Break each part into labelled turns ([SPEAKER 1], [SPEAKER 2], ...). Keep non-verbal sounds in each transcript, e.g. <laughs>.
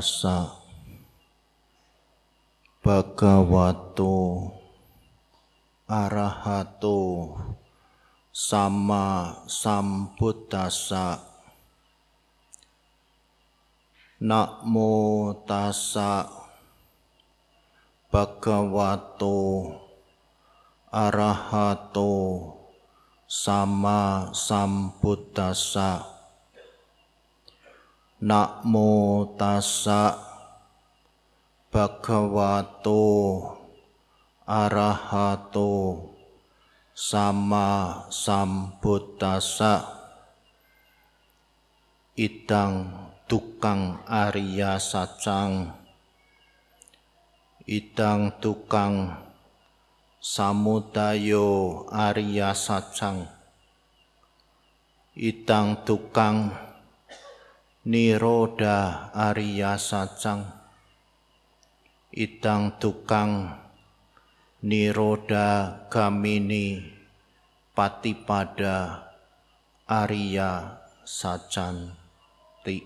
[SPEAKER 1] tassa Bhagavato Arahato Sama Sambuddhasa Namo tassa Bhagavato Arahato Sama Sambuddhasa Namo tassa Bhagavato Arahato Sama Sambuddhasa Idang tukang Arya Sacang Idang tukang Samudayo Arya Sacang Idang tukang Niroda Arya Sacang. Idang tukang Niroda Gamini Patipada Arya Sacanti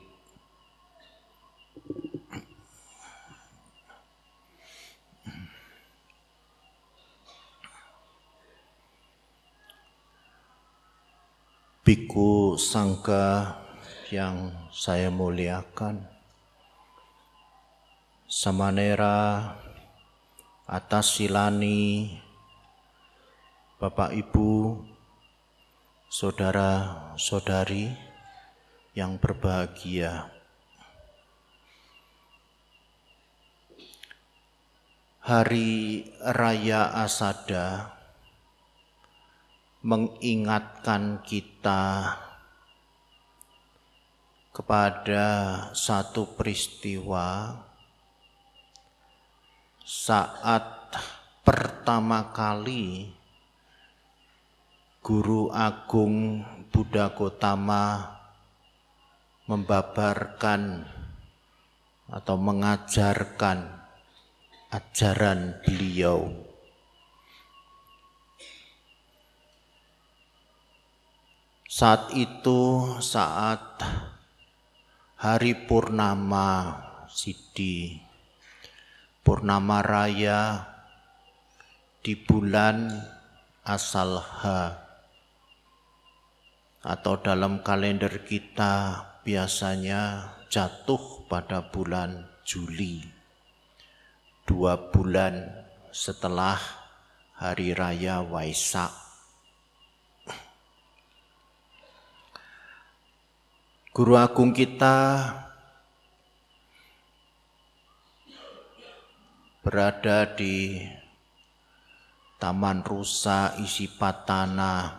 [SPEAKER 1] Biku Sangka yang saya muliakan. Samanera atas silani Bapak Ibu saudara-saudari yang berbahagia. Hari Raya Asada mengingatkan kita kepada satu peristiwa saat pertama kali Guru Agung Buddha Gotama membabarkan atau mengajarkan ajaran beliau. Saat itu saat hari purnama Sidi. Purnama Raya di bulan asal H atau dalam kalender kita biasanya jatuh pada bulan Juli. Dua bulan setelah Hari Raya Waisak Guru Agung kita berada di Taman Rusa isi patana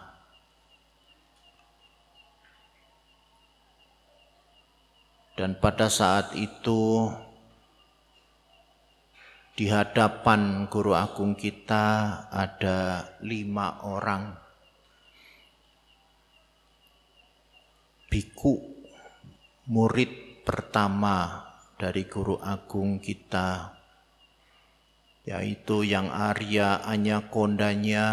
[SPEAKER 1] dan pada saat itu di hadapan guru agung kita ada lima orang. Biku murid pertama dari guru agung kita yaitu yang Arya Anyakondanya,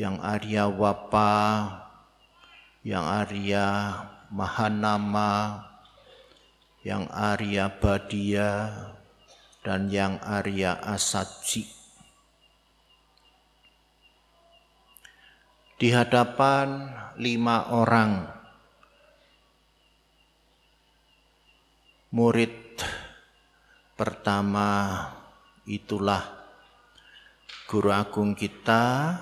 [SPEAKER 1] yang Arya Wapa, yang Arya Mahanama, yang Arya Badia, dan yang Arya Asaji. Di hadapan lima orang murid pertama itulah guru agung kita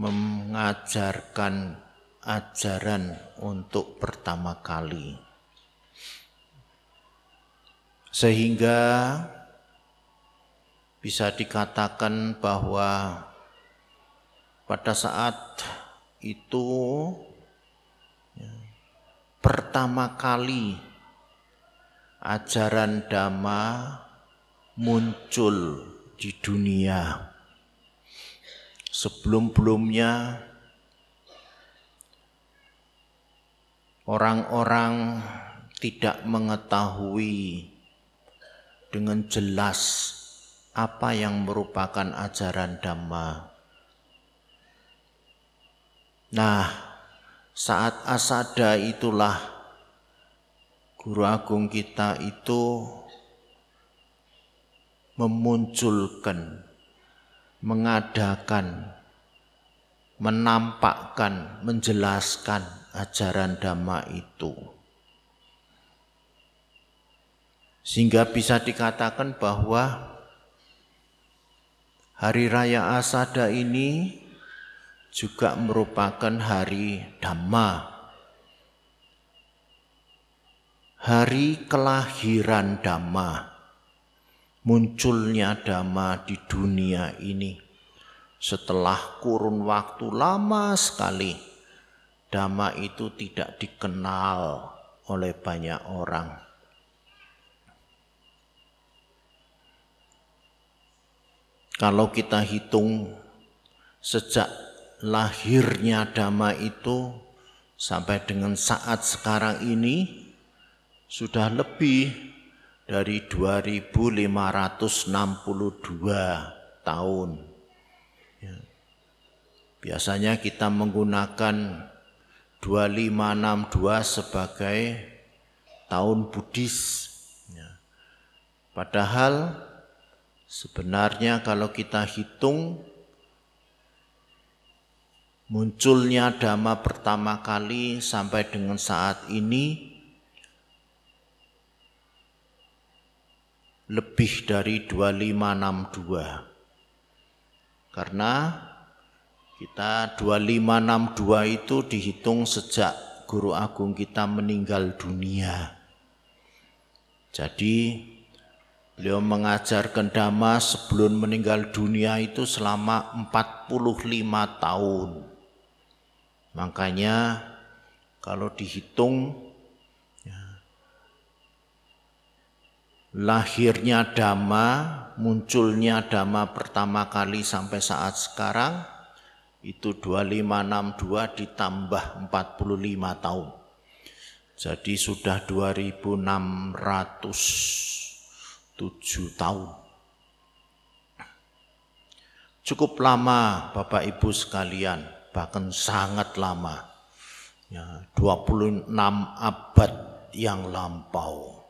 [SPEAKER 1] mengajarkan ajaran untuk pertama kali. Sehingga bisa dikatakan bahwa pada saat itu ya, pertama kali ajaran dhamma muncul di dunia. Sebelum-belumnya orang-orang tidak mengetahui dengan jelas apa yang merupakan ajaran Dhamma. Nah, saat asada itulah guru agung kita itu memunculkan, mengadakan, menampakkan, menjelaskan ajaran dhamma itu. Sehingga bisa dikatakan bahwa hari raya Asada ini juga merupakan hari Dhamma hari kelahiran Dhamma, munculnya Dhamma di dunia ini. Setelah kurun waktu lama sekali, Dhamma itu tidak dikenal oleh banyak orang. Kalau kita hitung sejak lahirnya Dhamma itu sampai dengan saat sekarang ini, sudah lebih dari 2562 tahun. Ya. Biasanya kita menggunakan 2562 sebagai tahun Buddhis. Ya. Padahal sebenarnya kalau kita hitung munculnya dhamma pertama kali sampai dengan saat ini lebih dari 2562. Karena kita 2562 itu dihitung sejak guru agung kita meninggal dunia. Jadi beliau mengajarkan dhamma sebelum meninggal dunia itu selama 45 tahun. Makanya kalau dihitung lahirnya dhamma, munculnya dhamma pertama kali sampai saat sekarang itu 2562 ditambah 45 tahun. Jadi sudah 2607 tahun. Cukup lama Bapak Ibu sekalian, bahkan sangat lama. Ya, 26 abad yang lampau.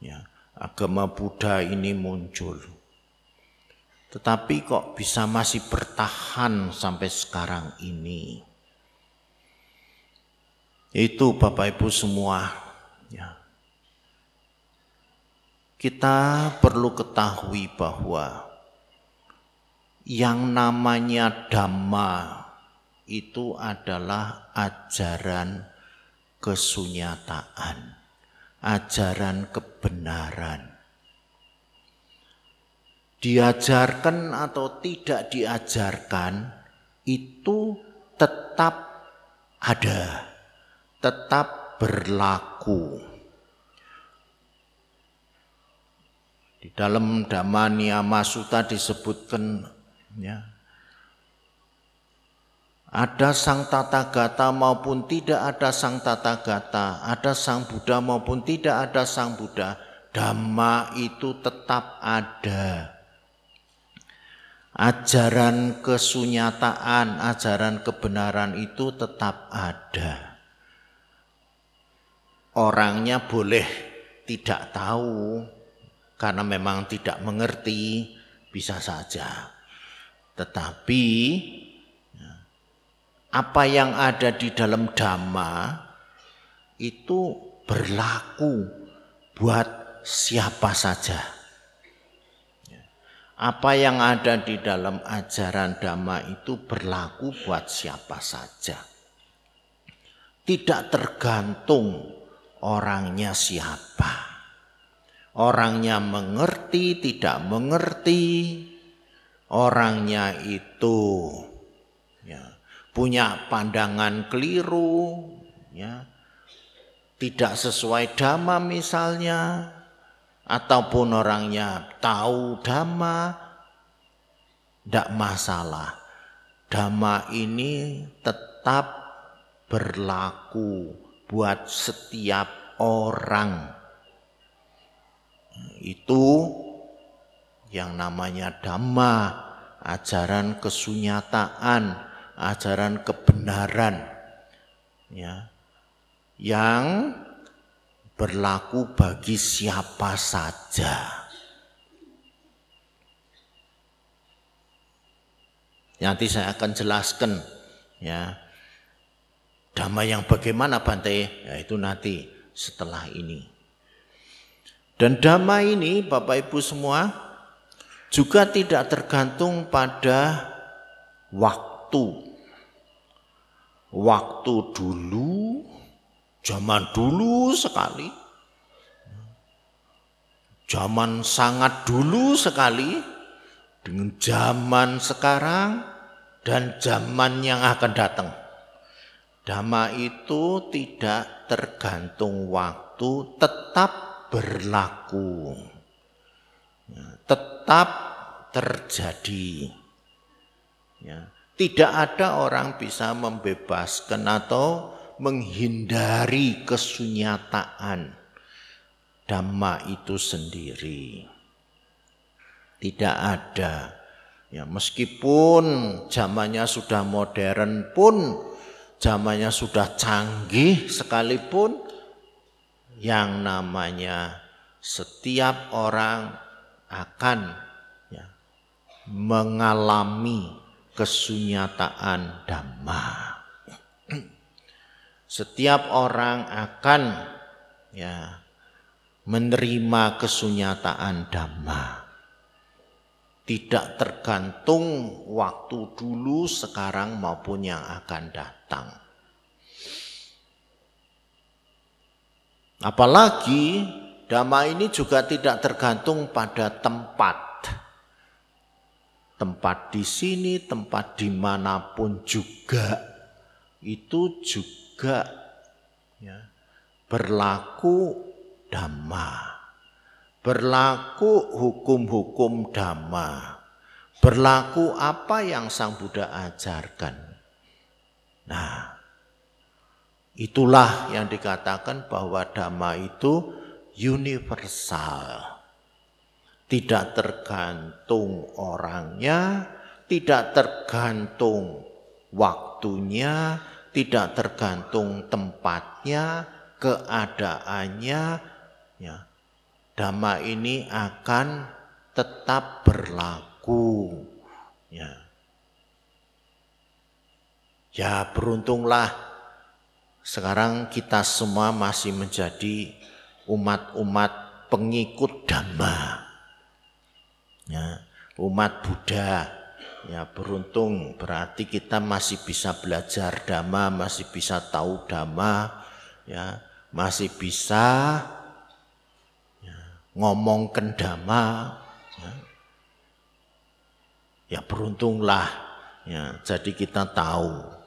[SPEAKER 1] Ya, agama Buddha ini muncul. Tetapi kok bisa masih bertahan sampai sekarang ini? Itu Bapak Ibu semua. Ya. Kita perlu ketahui bahwa yang namanya Dhamma itu adalah ajaran kesunyataan ajaran kebenaran. Diajarkan atau tidak diajarkan itu tetap ada, tetap berlaku. Di dalam Dhamma Sutta disebutkan ya, ada sang tata gata maupun tidak ada sang tata gata, ada sang Buddha maupun tidak ada sang Buddha, Dhamma itu tetap ada. Ajaran kesunyataan, ajaran kebenaran itu tetap ada. Orangnya boleh tidak tahu karena memang tidak mengerti, bisa saja. Tetapi apa yang ada di dalam dhamma itu berlaku buat siapa saja. Apa yang ada di dalam ajaran dhamma itu berlaku buat siapa saja. Tidak tergantung orangnya siapa. Orangnya mengerti, tidak mengerti. Orangnya itu punya pandangan keliru, ya, tidak sesuai dhamma misalnya, ataupun orangnya tahu dhamma, tidak masalah. Dhamma ini tetap berlaku buat setiap orang. Itu yang namanya dhamma, ajaran kesunyataan, ajaran kebenaran ya yang berlaku bagi siapa saja. Nanti saya akan jelaskan ya. Damai yang bagaimana Bante? Ya itu nanti setelah ini. Dan damai ini Bapak Ibu semua juga tidak tergantung pada waktu. Waktu dulu, zaman dulu sekali, zaman sangat dulu sekali, dengan zaman sekarang dan zaman yang akan datang. Dhamma itu tidak tergantung waktu, tetap berlaku. Ya, tetap terjadi. Ya, tidak ada orang bisa membebaskan atau menghindari kesunyataan dhamma itu sendiri. Tidak ada. Ya, meskipun zamannya sudah modern pun, zamannya sudah canggih sekalipun, yang namanya setiap orang akan ya, mengalami kesunyataan dhamma. Setiap orang akan ya menerima kesunyataan dhamma tidak tergantung waktu dulu, sekarang maupun yang akan datang. Apalagi dhamma ini juga tidak tergantung pada tempat. Tempat di sini, tempat di mana pun juga itu juga ya, berlaku dhamma berlaku hukum-hukum dhamma, berlaku apa yang Sang Buddha ajarkan. Nah, itulah yang dikatakan bahwa dhamma itu universal. Tidak tergantung orangnya, tidak tergantung waktunya, tidak tergantung tempatnya, keadaannya, ya dhamma ini akan tetap berlaku. Ya. Ya beruntunglah sekarang kita semua masih menjadi umat-umat pengikut dhamma. Ya, umat Buddha. Ya beruntung. Berarti kita masih bisa belajar dhamma, masih bisa tahu dhamma, ya, masih bisa ngomong kendama ya, ya beruntunglah ya jadi kita tahu.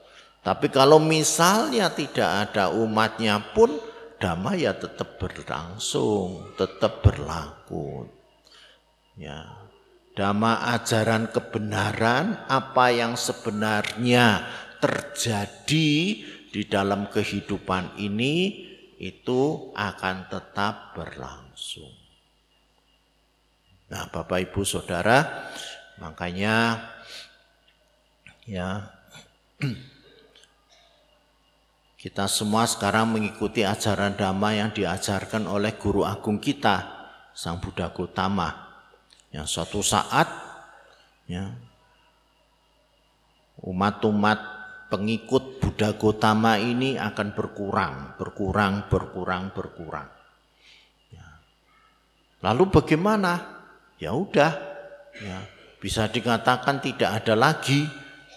[SPEAKER 1] Tapi kalau misalnya tidak ada umatnya pun dhamma ya tetap berlangsung tetap berlaku. Ya dhamma ajaran kebenaran apa yang sebenarnya terjadi di dalam kehidupan ini itu akan tetap berlangsung. Nah, Bapak Ibu Saudara, makanya ya kita semua sekarang mengikuti ajaran dhamma yang diajarkan oleh guru agung kita, Sang Buddha Gautama. Yang suatu saat ya umat-umat pengikut Buddha Gautama ini akan berkurang, berkurang, berkurang, berkurang. Ya. Lalu bagaimana? ya udah ya bisa dikatakan tidak ada lagi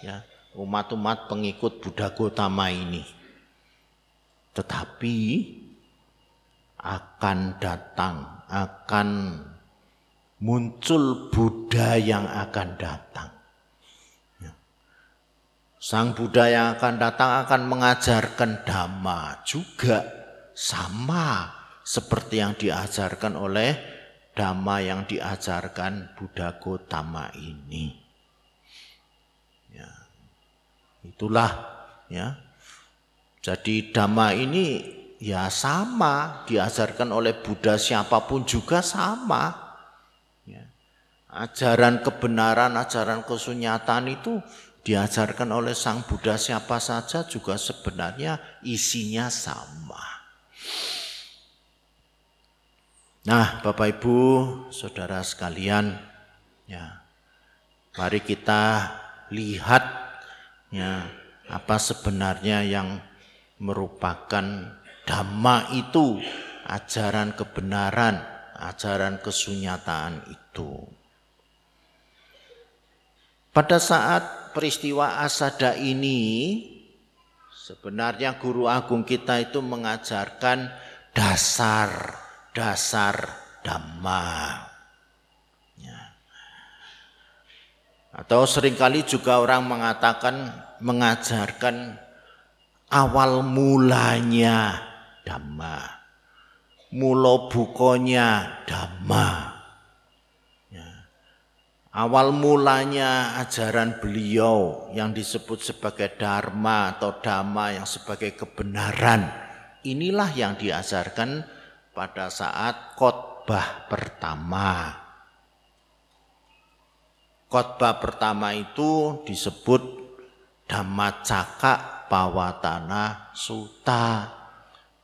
[SPEAKER 1] ya umat-umat pengikut Buddha Gotama ini. Tetapi akan datang, akan muncul Buddha yang akan datang. Ya. Sang Buddha yang akan datang akan mengajarkan dhamma juga sama seperti yang diajarkan oleh dhamma yang diajarkan Buddha Gotama ini. Ya. Itulah ya. Jadi dhamma ini ya sama diajarkan oleh Buddha siapa pun juga sama. Ajaran kebenaran, ajaran kesunyatan itu diajarkan oleh Sang Buddha siapa saja juga sebenarnya isinya sama. Nah, Bapak Ibu, Saudara sekalian, ya. Mari kita lihat ya apa sebenarnya yang merupakan dhamma itu, ajaran kebenaran, ajaran kesunyataan itu. Pada saat peristiwa asada ini, sebenarnya guru agung kita itu mengajarkan dasar-dasar dhamma. Ya. Atau sering kali juga orang mengatakan mengajarkan awal mulanya dhamma. Mulo bukonya dhamma. Awal mulanya ajaran beliau yang disebut sebagai dharma atau dhamma yang sebagai kebenaran. Inilah yang diajarkan pada saat khotbah pertama. Khotbah pertama itu disebut Dhamma Caka Pawatana Suta.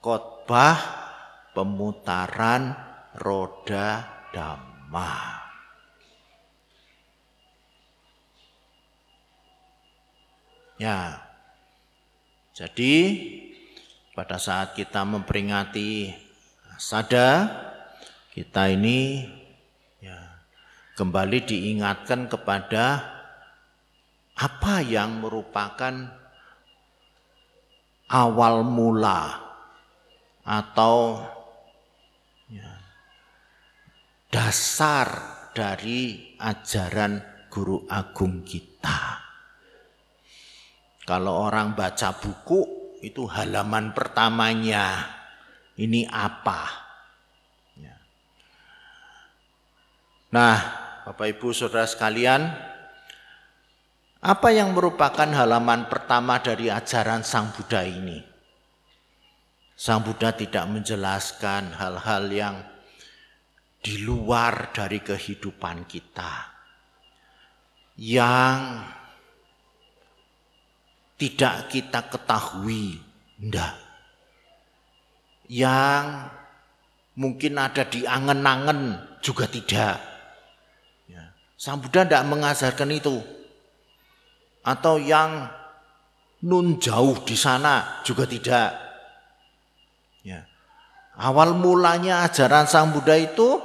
[SPEAKER 1] Khotbah pemutaran roda dhamma. Ya. Jadi pada saat kita memperingati sada kita ini ya kembali diingatkan kepada apa yang merupakan awal mula atau ya, dasar dari ajaran guru agung kita. Kalau orang baca buku itu halaman pertamanya ini apa? Ya. Nah, Bapak Ibu Saudara sekalian, apa yang merupakan halaman pertama dari ajaran Sang Buddha ini? Sang Buddha tidak menjelaskan hal-hal yang di luar dari kehidupan kita. Yang tidak kita ketahui. Enggak. Yang mungkin ada di angen-angen juga tidak. Ya. Sang Buddha tidak mengajarkan itu. Atau yang nun jauh di sana juga tidak. Ya. Awal mulanya ajaran Sang Buddha itu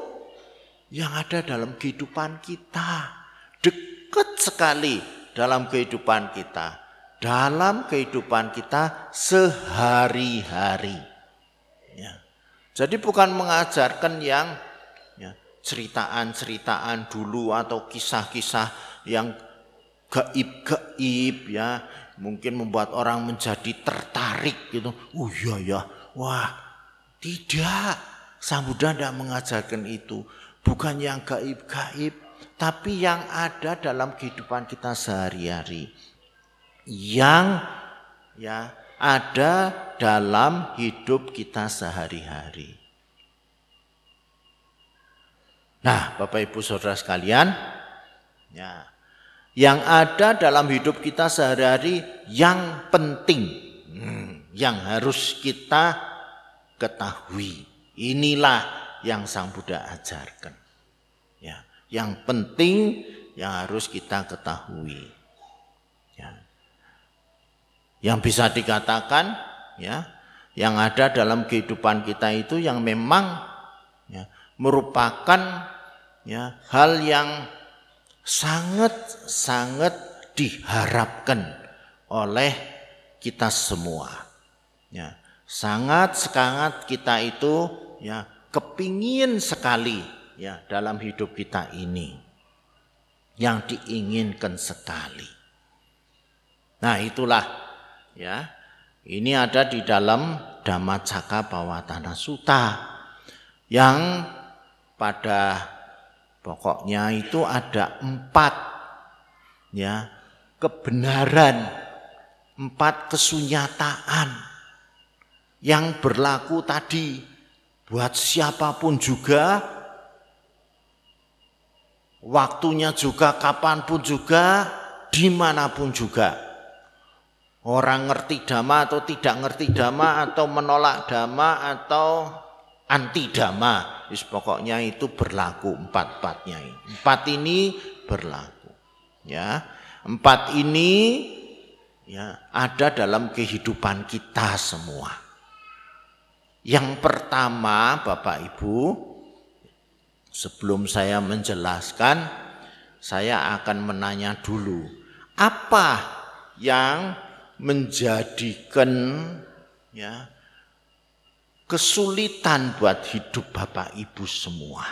[SPEAKER 1] yang ada dalam kehidupan kita. Dekat sekali dalam kehidupan kita dalam kehidupan kita sehari-hari. Ya. Jadi bukan mengajarkan yang ya, ceritaan-ceritaan dulu atau kisah-kisah yang gaib-gaib ya, mungkin membuat orang menjadi tertarik gitu. Oh iya ya, wah tidak. Sang Buddha tidak mengajarkan itu. Bukan yang gaib-gaib, tapi yang ada dalam kehidupan kita sehari-hari yang ya ada dalam hidup kita sehari-hari. Nah, Bapak Ibu Saudara sekalian, ya, yang ada dalam hidup kita sehari-hari yang penting, hmm, yang harus kita ketahui. Inilah yang Sang Buddha ajarkan. Ya, yang penting yang harus kita ketahui yang bisa dikatakan ya yang ada dalam kehidupan kita itu yang memang ya, merupakan ya hal yang sangat sangat diharapkan oleh kita semua. Ya sangat sangat kita itu ya kepingin sekali ya dalam hidup kita ini. Yang diinginkan sekali. Nah itulah ya. Ini ada di dalam Dhammacakka Bawatana Sutta yang pada pokoknya itu ada empat ya kebenaran, empat kesunyataan yang berlaku tadi buat siapa pun juga waktunya juga kapan pun juga di mana pun juga orang ngerti dhamma atau tidak ngerti dhamma atau menolak dhamma atau anti dama. Wis pokoknya itu berlaku empat-empatnya ini. Empat ini berlaku. Ya. Empat ini ya ada dalam kehidupan kita semua. Yang pertama, Bapak Ibu, sebelum saya menjelaskan, saya akan menanya dulu, apa yang menjadikan ya kesulitan buat hidup Bapak Ibu semua.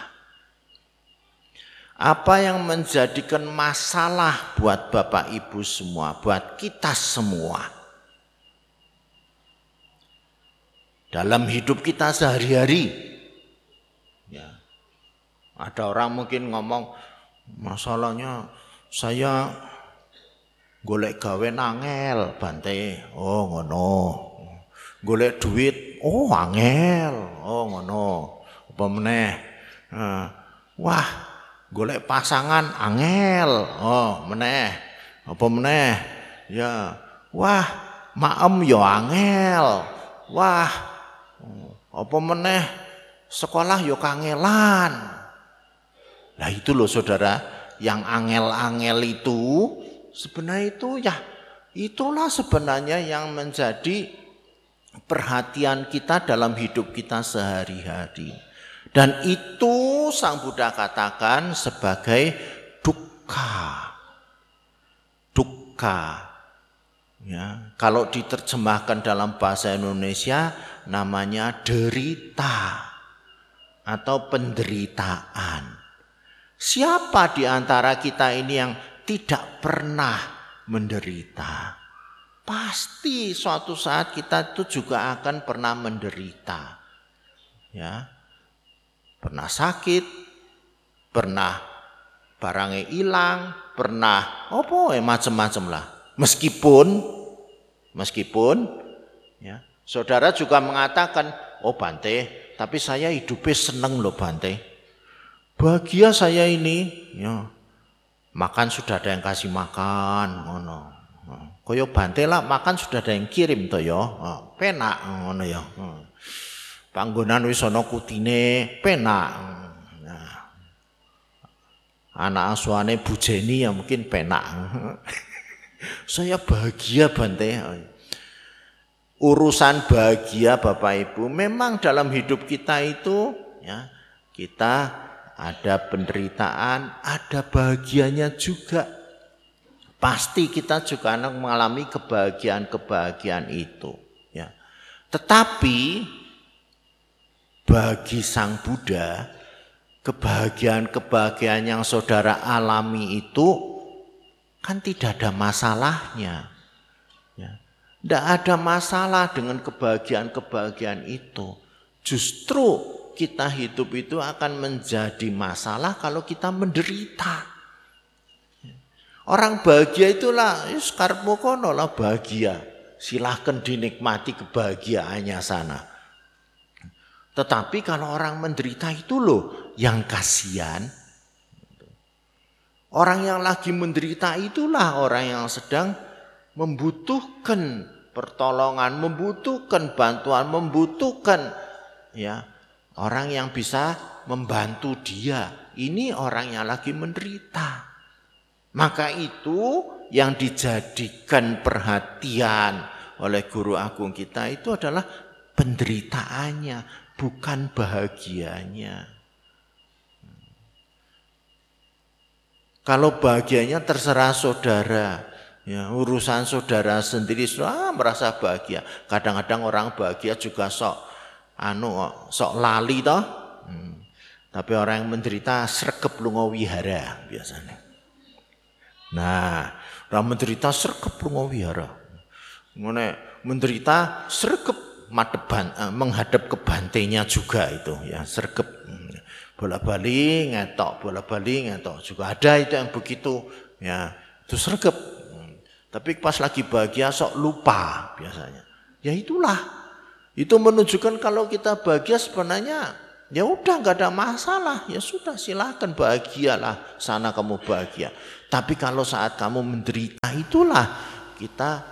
[SPEAKER 1] Apa yang menjadikan masalah buat Bapak Ibu semua, buat kita semua. Dalam hidup kita sehari-hari. Ya. Ada orang mungkin ngomong, masalahnya saya golek gawe nangel bante. Oh ngono. Golek duit, oh angel. Oh ngono. Apa meneh? wah, golek pasangan angel. Oh, meneh. Apa meneh? Ya, wah, maem yo ya angel. Wah, apa meneh? Sekolah yo ya kangelan. Nah itu loh saudara, yang angel-angel itu sebenarnya itu ya itulah sebenarnya yang menjadi perhatian kita dalam hidup kita sehari-hari. Dan itu Sang Buddha katakan sebagai duka. Duka. Ya, kalau diterjemahkan dalam bahasa Indonesia namanya derita atau penderitaan. Siapa di antara kita ini yang tidak pernah menderita? pasti suatu saat kita itu juga akan pernah menderita. Ya. Pernah sakit, pernah barangnya hilang, pernah apa ya macam-macam lah. Meskipun meskipun ya, saudara juga mengatakan, "Oh Bante, tapi saya hidupnya seneng loh Bante. Bahagia saya ini, ya. Makan sudah ada yang kasih makan, ngono. Oh, Kaya bante lah makan sudah ada yang kirim to ya. Penak ngono ya. Panggonan wis ana kutine, penak. Nah. Anak asuhane Bu Jenny ya mungkin penak. <laughs> Saya bahagia Bante. Urusan bahagia Bapak Ibu memang dalam hidup kita itu ya kita ada penderitaan, ada bahagianya juga pasti kita juga akan mengalami kebahagiaan-kebahagiaan itu. Ya. Tetapi bagi Sang Buddha, kebahagiaan-kebahagiaan yang saudara alami itu kan tidak ada masalahnya. Ya. Tidak ada masalah dengan kebahagiaan-kebahagiaan itu. Justru kita hidup itu akan menjadi masalah kalau kita menderita. Orang bahagia itulah, sekarang kono lah bahagia. Silahkan dinikmati kebahagiaannya sana. Tetapi kalau orang menderita itu loh yang kasihan. Orang yang lagi menderita itulah orang yang sedang membutuhkan pertolongan, membutuhkan bantuan, membutuhkan ya orang yang bisa membantu dia. Ini orang yang lagi menderita. Maka itu yang dijadikan perhatian oleh guru agung kita itu adalah penderitaannya, bukan bahagianya. Kalau bahagianya terserah saudara, ya urusan saudara sendiri ah, merasa bahagia. Kadang-kadang orang bahagia juga sok anu sok lali toh. Hmm. Tapi orang yang menderita sregep lunga wihara biasanya. Nah, orang menderita serkep lunga wihara. Ngene menderita serkep madeban eh, menghadap ke bantenya juga itu ya serkep bola-bali ngetok bola-bali ngetok juga ada itu yang begitu ya itu serkep tapi pas lagi bahagia sok lupa biasanya ya itulah itu menunjukkan kalau kita bahagia sebenarnya ya udah nggak ada masalah ya sudah silahkan bahagialah sana kamu bahagia tapi kalau saat kamu menderita itulah kita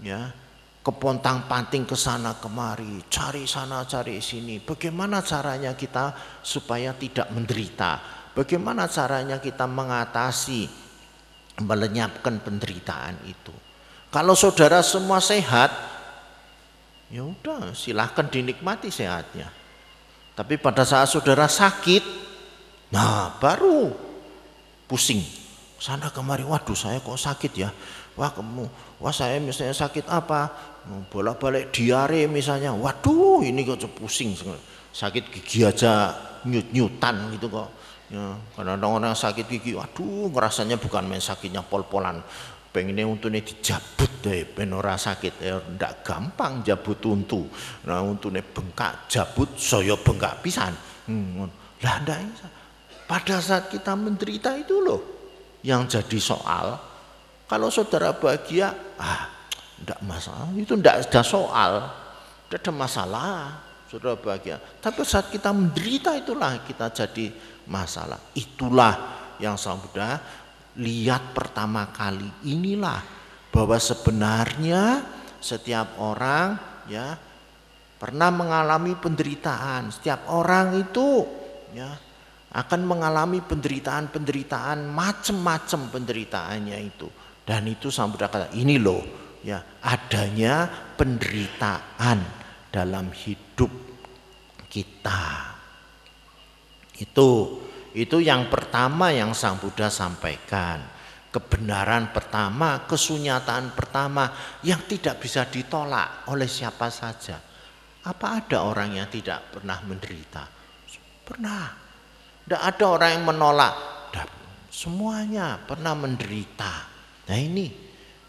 [SPEAKER 1] ya kepontang panting ke sana kemari, cari sana cari sini. Bagaimana caranya kita supaya tidak menderita? Bagaimana caranya kita mengatasi melenyapkan penderitaan itu? Kalau saudara semua sehat, ya udah silahkan dinikmati sehatnya. Tapi pada saat saudara sakit, nah baru pusing. Sana kemari, waduh saya kok sakit ya. Wah kamu, wah saya misalnya sakit apa? Bolak-balik diare misalnya. Waduh ini kok pusing. Sakit gigi aja nyut-nyutan gitu kok. Ya, kadang-kadang orang sakit gigi, waduh ngerasanya bukan main sakitnya pol-polan pengennya untune dijabut deh ben ora sakit. Ya ndak gampang jabut untu. Nah untune bengkak jabut saya bengkak pisan. Hmm. lah ndak pada saat kita menderita itu loh yang jadi soal kalau saudara bahagia ah ndak masalah. Itu ndak ada soal ndak ada masalah saudara bahagia. Tapi saat kita menderita itulah kita jadi masalah. Itulah yang mudah lihat pertama kali inilah bahwa sebenarnya setiap orang ya pernah mengalami penderitaan. Setiap orang itu ya akan mengalami penderitaan-penderitaan macam-macam penderitaannya itu. Dan itu sang Buddha kata, ini loh ya adanya penderitaan dalam hidup kita. Itu itu yang pertama yang Sang Buddha sampaikan. Kebenaran pertama, kesunyataan pertama yang tidak bisa ditolak oleh siapa saja. Apa ada orang yang tidak pernah menderita? Pernah. Tidak ada orang yang menolak. Semuanya pernah menderita. Nah ini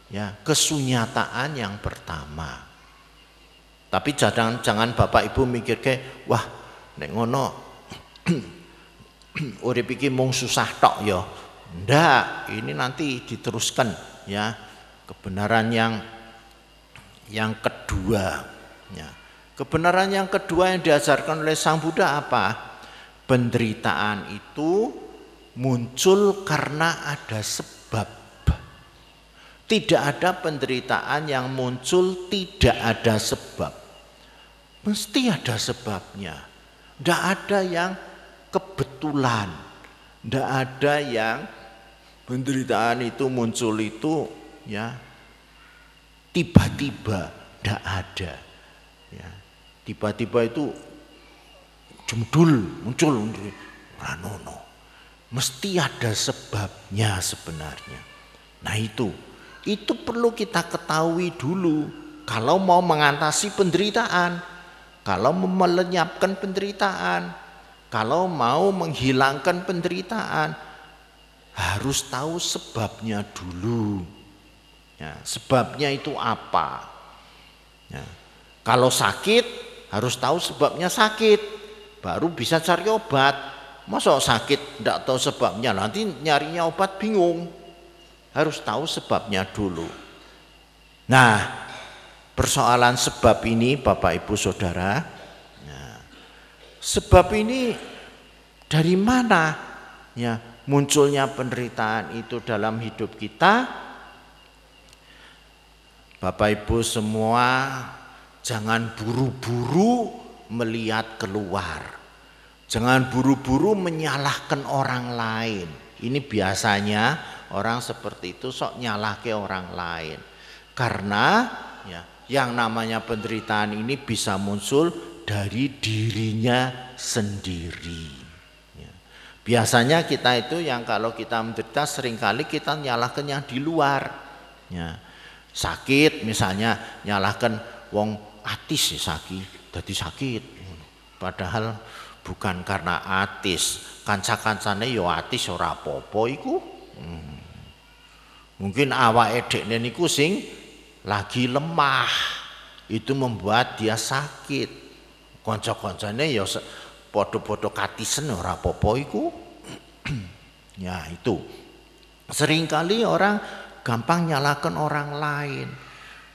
[SPEAKER 1] ya kesunyataan yang pertama. Tapi jangan jangan Bapak Ibu mikir ke, wah nek ngono <clears throat> <clears throat> urip iki mung susah tok ya. Ndak, ini nanti diteruskan ya. Kebenaran yang yang kedua ya. Kebenaran yang kedua yang diajarkan oleh Sang Buddha apa? Penderitaan itu muncul karena ada sebab. Tidak ada penderitaan yang muncul tidak ada sebab. Mesti ada sebabnya. Tidak ada yang kebetulan. Tidak ada yang penderitaan itu muncul itu ya tiba-tiba tidak ada. Ya, tiba-tiba itu jemdul muncul ranono. Mesti ada sebabnya sebenarnya. Nah itu, itu perlu kita ketahui dulu kalau mau mengatasi penderitaan, kalau melenyapkan penderitaan, kalau mau menghilangkan penderitaan harus tahu sebabnya dulu. Ya, sebabnya itu apa? Ya, kalau sakit harus tahu sebabnya sakit, baru bisa cari obat. Masa sakit tidak tahu sebabnya, nanti nyarinya obat bingung. Harus tahu sebabnya dulu. Nah, persoalan sebab ini Bapak Ibu Saudara, Sebab ini dari mana ya munculnya penderitaan itu dalam hidup kita? Bapak Ibu semua jangan buru-buru melihat keluar. Jangan buru-buru menyalahkan orang lain. Ini biasanya orang seperti itu sok nyalah ke orang lain. Karena ya, yang namanya penderitaan ini bisa muncul dari dirinya sendiri. Ya. Biasanya kita itu yang kalau kita menderita sering kali kita nyalahkan yang di luar. Ya. Sakit misalnya nyalahkan wong atis ya sakit, jadi sakit. Padahal bukan karena atis, kanca-kancane yo ya atis ora apa-apa iku. Hmm. Mungkin awake dekne niku sing lagi lemah. Itu membuat dia sakit. Kanca-kancane ya padha-padha katisen ora apa-apa iku. <clears throat> ya itu. Seringkali orang gampang nyalakan orang lain.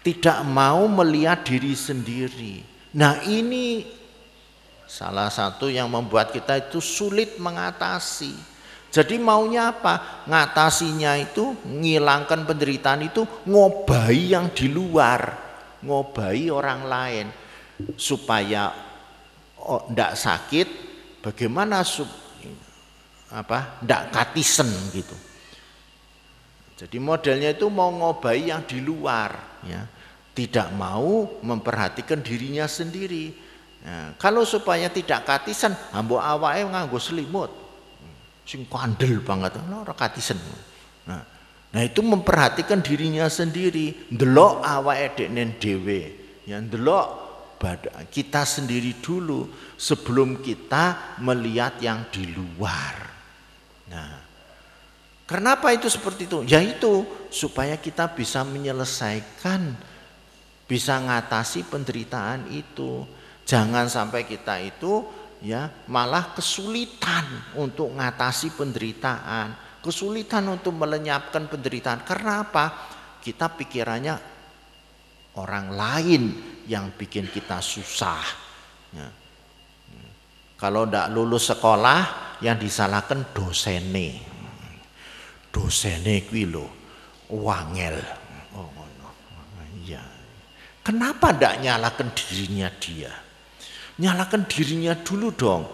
[SPEAKER 1] Tidak mau melihat diri sendiri. Nah ini salah satu yang membuat kita itu sulit mengatasi. Jadi maunya apa? Ngatasinya itu, ngilangkan penderitaan itu ngobai yang di luar ngobahi orang lain supaya oh, ndak sakit bagaimana sup, apa ndak katisen gitu. Jadi modelnya itu mau ngobahi yang di luar ya. Tidak mau memperhatikan dirinya sendiri. Ya, kalau supaya tidak katisan ambo awake nganggo selimut. Sing kandel banget ora katisen. Nah Nah itu memperhatikan dirinya sendiri, ndelok awake dekne dhewe. Ya ndelok kita sendiri dulu sebelum kita melihat yang di luar. Nah, kenapa itu seperti itu? Yaitu supaya kita bisa menyelesaikan, bisa ngatasi penderitaan itu. Jangan sampai kita itu ya malah kesulitan untuk ngatasi penderitaan kesulitan untuk melenyapkan penderitaan. Karena apa? Kita pikirannya orang lain yang bikin kita susah. Ya. Kalau tidak lulus sekolah, yang disalahkan dosene. Dosene kuwi lho, wangel. Oh, no. ya. Kenapa tidak nyalakan dirinya dia? Nyalakan dirinya dulu dong.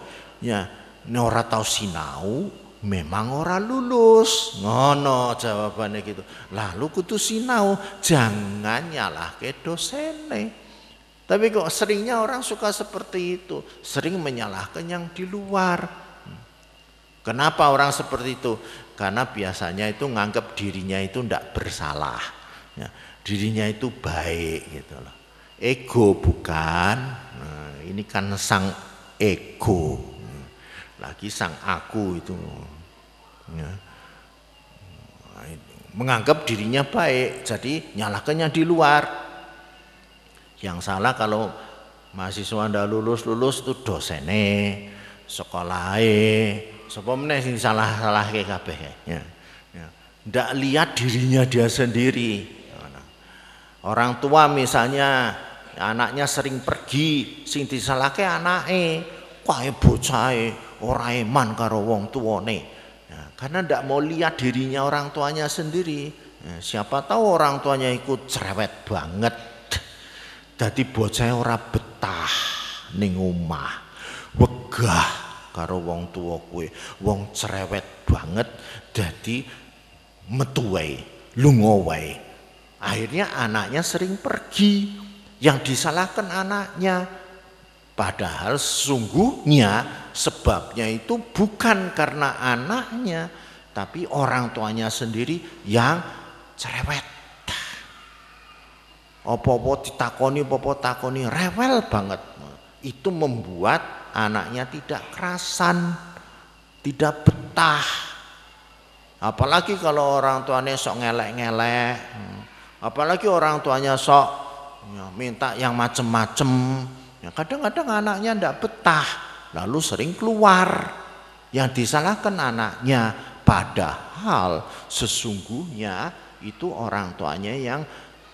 [SPEAKER 1] Ya, ora tahu sinau, memang ora lulus. Ngono jawabannya gitu. Lalu kudu sinau jangan nyalah ke dosene. Tapi kok seringnya orang suka seperti itu. Sering menyalahkan yang di luar. Kenapa orang seperti itu? Karena biasanya itu nganggap dirinya itu tidak bersalah. Ya, dirinya itu baik gitu loh. Ego bukan? Nah, ini kan sang ego lagi sang aku itu. Ya. menganggap dirinya baik jadi nyalakannya di luar. Yang salah kalau mahasiswa ndak lulus lulus itu dosene sekolahe sapa meneh sing salah-salah ke ya. Ya. Ndak lihat dirinya dia sendiri. Orang tua misalnya anaknya sering pergi sing disalahke anake kae bocahe ora eman karo wong tuane. Ya, karena ndak mau lihat dirinya orang tuanya sendiri. Ya, siapa tahu orang tuanya ikut cerewet banget. Dadi bocah ora betah ning omah. Wegah karo wong tua kuwe. Wong cerewet banget dadi metu wae, lunga wae. Akhirnya anaknya sering pergi. Yang disalahkan anaknya Padahal sungguhnya sebabnya itu bukan karena anaknya, tapi orang tuanya sendiri yang cerewet. Opo-opo ditakoni, opo takoni, rewel banget. Itu membuat anaknya tidak kerasan, tidak betah. Apalagi kalau orang tuanya sok ngelek-ngelek, apalagi orang tuanya sok ya, minta yang macem-macem, Ya, kadang-kadang anaknya tidak betah, lalu sering keluar. Yang disalahkan anaknya, padahal sesungguhnya itu orang tuanya yang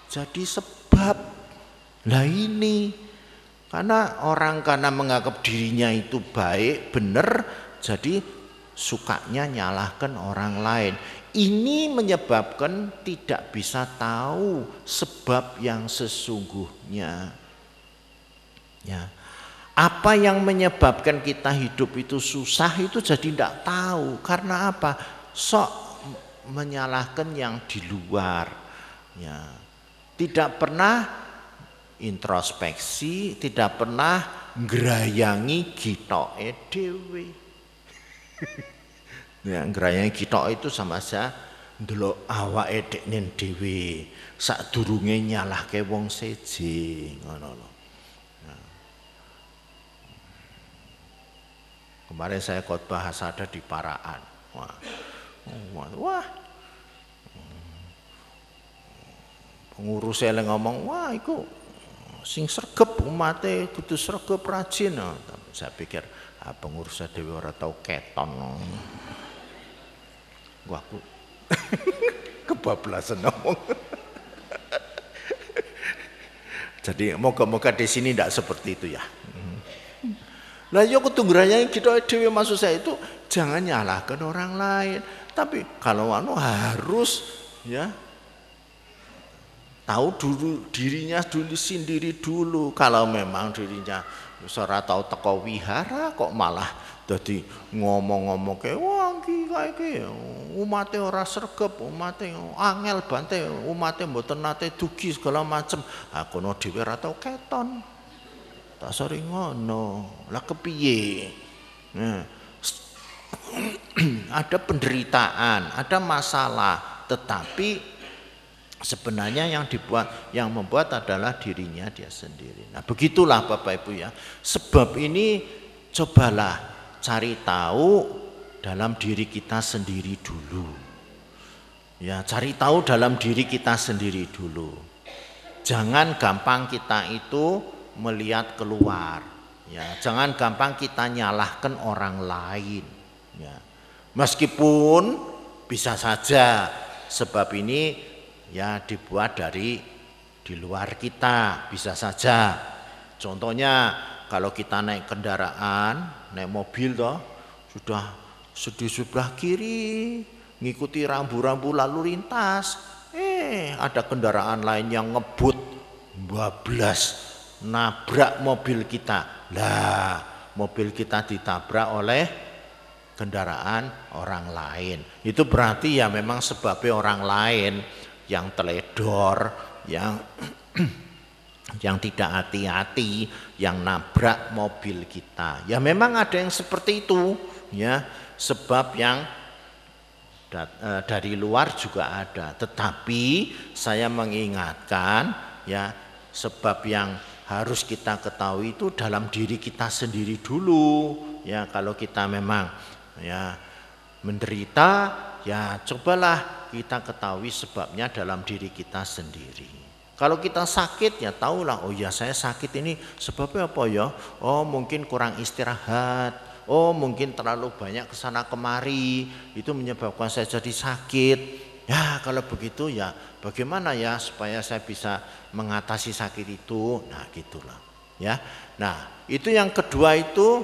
[SPEAKER 1] jadi sebab. Lah ini karena orang karena menganggap dirinya itu baik, benar, jadi sukanya nyalahkan orang lain. Ini menyebabkan tidak bisa tahu sebab yang sesungguhnya. Ya. Apa yang menyebabkan kita hidup itu susah itu jadi tidak tahu. Karena apa? Sok menyalahkan yang di luar. Ya. Tidak pernah introspeksi, tidak pernah ngerayangi kita dhewe. <laughs> ya, ngerayangi kita itu sama saja ndelok awake dekne dhewe sadurunge nyalahke wong seje ngono lho. Kemarin saya khotbah hasada di Paraan. Wah. Wah. wah. Pengurus saya ngomong, wah itu sing sregep umate kudu sregep rajin. Nah, saya pikir ah, pengurus saya dewi ora tau keton. Gua aku <laughs> kebablasan ngomong. <laughs> Jadi moga-moga di sini tidak seperti itu ya. Lah yo kudu ngrayani kita dhewe maksud saya itu jangan nyalahkan orang lain. Tapi kalau anu harus ya. Tahu dulu dirinya dulu sendiri dulu. Kalau memang dirinya ora tahu teko wihara kok malah jadi ngomong-ngomong ke wah iki kae iki umate ora sregep umate angel bante umate mboten nate dugi segala macem. Aku no dhewe ora tau keton tak sering ngono lah kepiye nah. <clears throat> ada penderitaan ada masalah tetapi sebenarnya yang dibuat yang membuat adalah dirinya dia sendiri. Nah, begitulah Bapak Ibu ya. Sebab ini cobalah cari tahu dalam diri kita sendiri dulu. Ya, cari tahu dalam diri kita sendiri dulu. Jangan gampang kita itu melihat keluar. Ya, jangan gampang kita nyalahkan orang lain. Ya. Meskipun bisa saja sebab ini ya dibuat dari di luar kita bisa saja contohnya kalau kita naik kendaraan naik mobil toh sudah sedih sebelah kiri ngikuti rambu-rambu lalu lintas eh ada kendaraan lain yang ngebut bablas nabrak mobil kita lah mobil kita ditabrak oleh kendaraan orang lain itu berarti ya memang sebabnya orang lain yang teledor, yang <clears throat> yang tidak hati-hati, yang nabrak mobil kita. Ya memang ada yang seperti itu, ya. Sebab yang eh, dari luar juga ada. Tetapi saya mengingatkan ya sebab yang harus kita ketahui itu dalam diri kita sendiri dulu. Ya kalau kita memang ya menderita ya cobalah kita ketahui sebabnya dalam diri kita sendiri. Kalau kita sakit ya tahulah oh ya saya sakit ini sebabnya apa ya? Oh mungkin kurang istirahat. Oh mungkin terlalu banyak ke sana kemari itu menyebabkan saya jadi sakit. Ya kalau begitu ya bagaimana ya supaya saya bisa mengatasi sakit itu? Nah gitulah ya. Nah itu yang kedua itu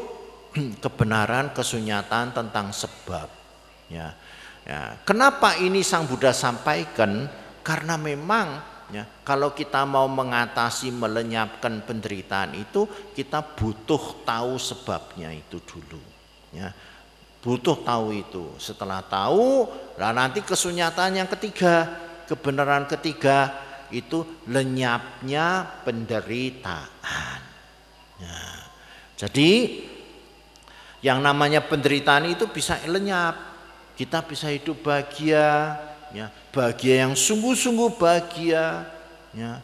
[SPEAKER 1] <clears throat> kebenaran kesunyatan tentang sebab ya Ya, kenapa ini Sang Buddha sampaikan? Karena memang ya, kalau kita mau mengatasi melenyapkan penderitaan itu kita butuh tahu sebabnya itu dulu. Ya, butuh tahu itu. Setelah tahu, lah nanti kesunyatan yang ketiga, kebenaran ketiga itu lenyapnya penderitaan. Ya, jadi yang namanya penderitaan itu bisa lenyap kita bisa hidup bahagia, ya, bahagia yang sungguh-sungguh bahagia, ya,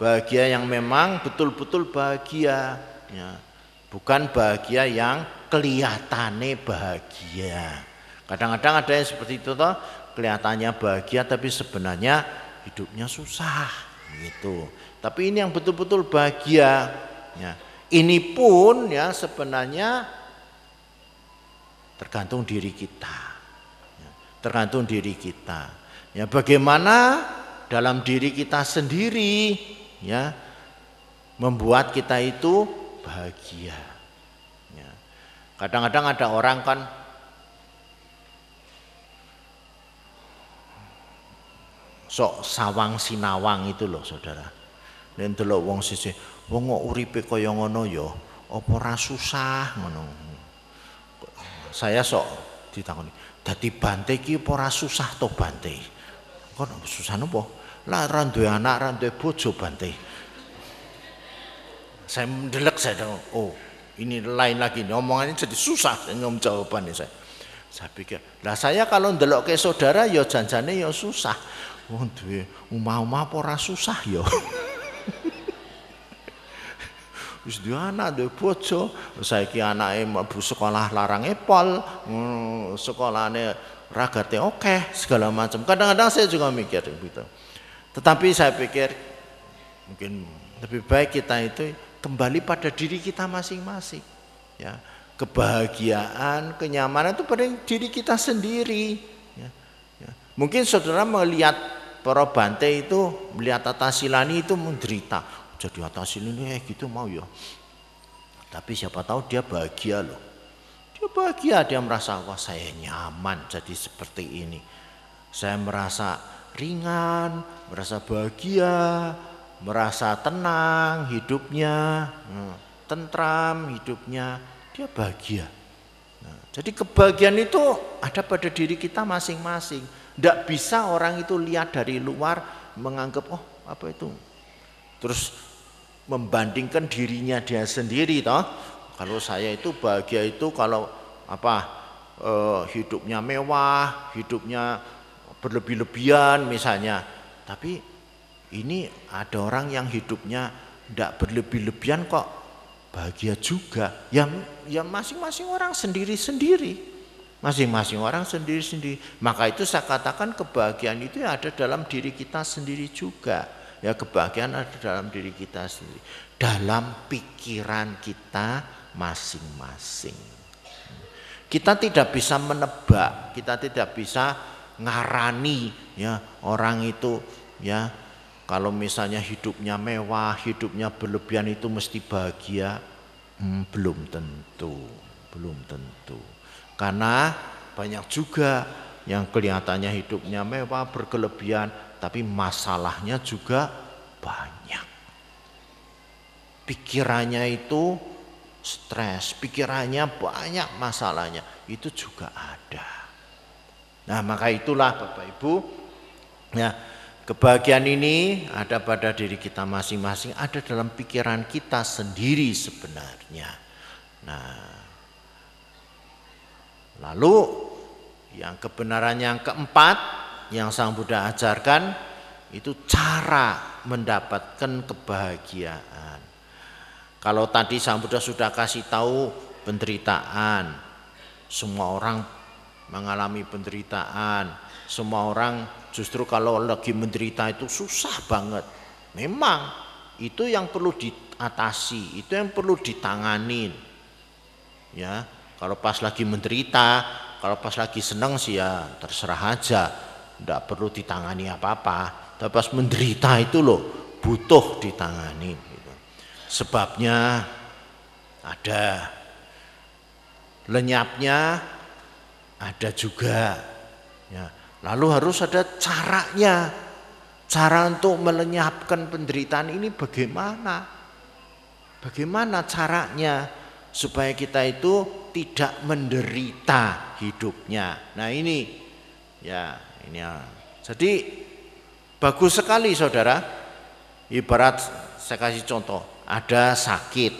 [SPEAKER 1] bahagia yang memang betul-betul bahagia, ya, bukan bahagia yang kelihatannya bahagia. Kadang-kadang ada yang seperti itu toh, kelihatannya bahagia tapi sebenarnya hidupnya susah, gitu. Tapi ini yang betul-betul bahagia, ya. Ini pun ya sebenarnya tergantung diri kita tergantung diri kita. Ya bagaimana dalam diri kita sendiri ya membuat kita itu bahagia. Ya. Kadang-kadang ada orang kan sok sawang sinawang itu loh saudara. Dan delok wong sisi, wong kok uripe kaya ngono ya, apa ora susah ngono. Saya sok ditakoni, Dadi bante iki ora susah to bante. Kok susah nopo? Lah ra duwe anak, ra duwe bojo bante. Saya mendelek saya oh ini lain lagi omongannya jadi susah ngom jawabannya saya. Saya pikir, lah saya kalau ndelok ke saudara ya janjane ya susah. Wong duwe omah-omah apa ora susah ya. wis duwe anak duwe bojo saiki anake mlebu sekolah larang epol sekolahane ragate oke segala macam kadang-kadang saya juga mikir gitu tetapi saya pikir mungkin lebih baik kita itu kembali pada diri kita masing-masing ya kebahagiaan kenyamanan itu pada diri kita sendiri ya, ya. mungkin saudara melihat para bante itu melihat Silani itu menderita jadi atas ini eh gitu mau ya. Tapi siapa tahu dia bahagia loh. Dia bahagia, dia merasa wah saya nyaman jadi seperti ini. Saya merasa ringan, merasa bahagia, merasa tenang hidupnya, hmm, tentram hidupnya, dia bahagia. Nah, jadi kebahagiaan itu ada pada diri kita masing-masing. Tidak bisa orang itu lihat dari luar menganggap oh apa itu. Terus membandingkan dirinya dia sendiri toh. Kalau saya itu bahagia itu kalau apa eh, hidupnya mewah, hidupnya berlebih-lebihan misalnya. Tapi ini ada orang yang hidupnya tidak berlebih-lebihan kok bahagia juga. Ya, ya masing-masing orang sendiri-sendiri. Masing-masing orang sendiri-sendiri. Maka itu saya katakan kebahagiaan itu ada dalam diri kita sendiri juga. Ya kebahagiaan ada dalam diri kita sendiri. Dalam pikiran kita masing-masing. Kita tidak bisa menebak, kita tidak bisa ngarani ya orang itu ya kalau misalnya hidupnya mewah, hidupnya berlebihan itu mesti bahagia. Hmm, belum tentu, belum tentu. Karena banyak juga yang kelihatannya hidupnya mewah, berkelebihan, tapi masalahnya juga banyak. Pikirannya itu stres, pikirannya banyak masalahnya, itu juga ada. Nah, maka itulah Bapak Ibu, ya, kebahagiaan ini ada pada diri kita masing-masing, ada dalam pikiran kita sendiri sebenarnya. Nah, Lalu yang kebenaran yang keempat yang Sang Buddha ajarkan itu cara mendapatkan kebahagiaan. Kalau tadi Sang Buddha sudah kasih tahu penderitaan, semua orang mengalami penderitaan, semua orang justru kalau lagi menderita itu susah banget. Memang itu yang perlu diatasi, itu yang perlu ditangani. Ya, kalau pas lagi menderita, kalau pas lagi senang sih ya terserah aja. Tidak perlu ditangani apa-apa. Tapi pas menderita itu loh butuh ditangani. Gitu. Sebabnya ada lenyapnya ada juga. Ya. Lalu harus ada caranya. Cara untuk melenyapkan penderitaan ini bagaimana? Bagaimana caranya supaya kita itu tidak menderita hidupnya. Nah ini ya ini ya. Jadi bagus sekali saudara. Ibarat saya kasih contoh, ada sakit,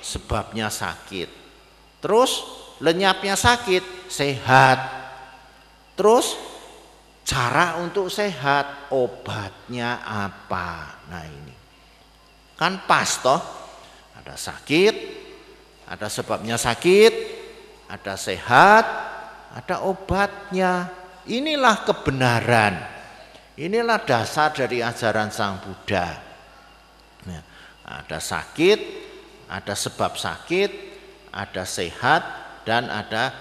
[SPEAKER 1] sebabnya sakit. Terus lenyapnya sakit, sehat. Terus cara untuk sehat, obatnya apa? Nah ini. Kan pas toh, ada sakit, ada sebabnya sakit, ada sehat, ada obatnya. Inilah kebenaran. Inilah dasar dari ajaran Sang Buddha. Nah, ada sakit, ada sebab sakit, ada sehat, dan ada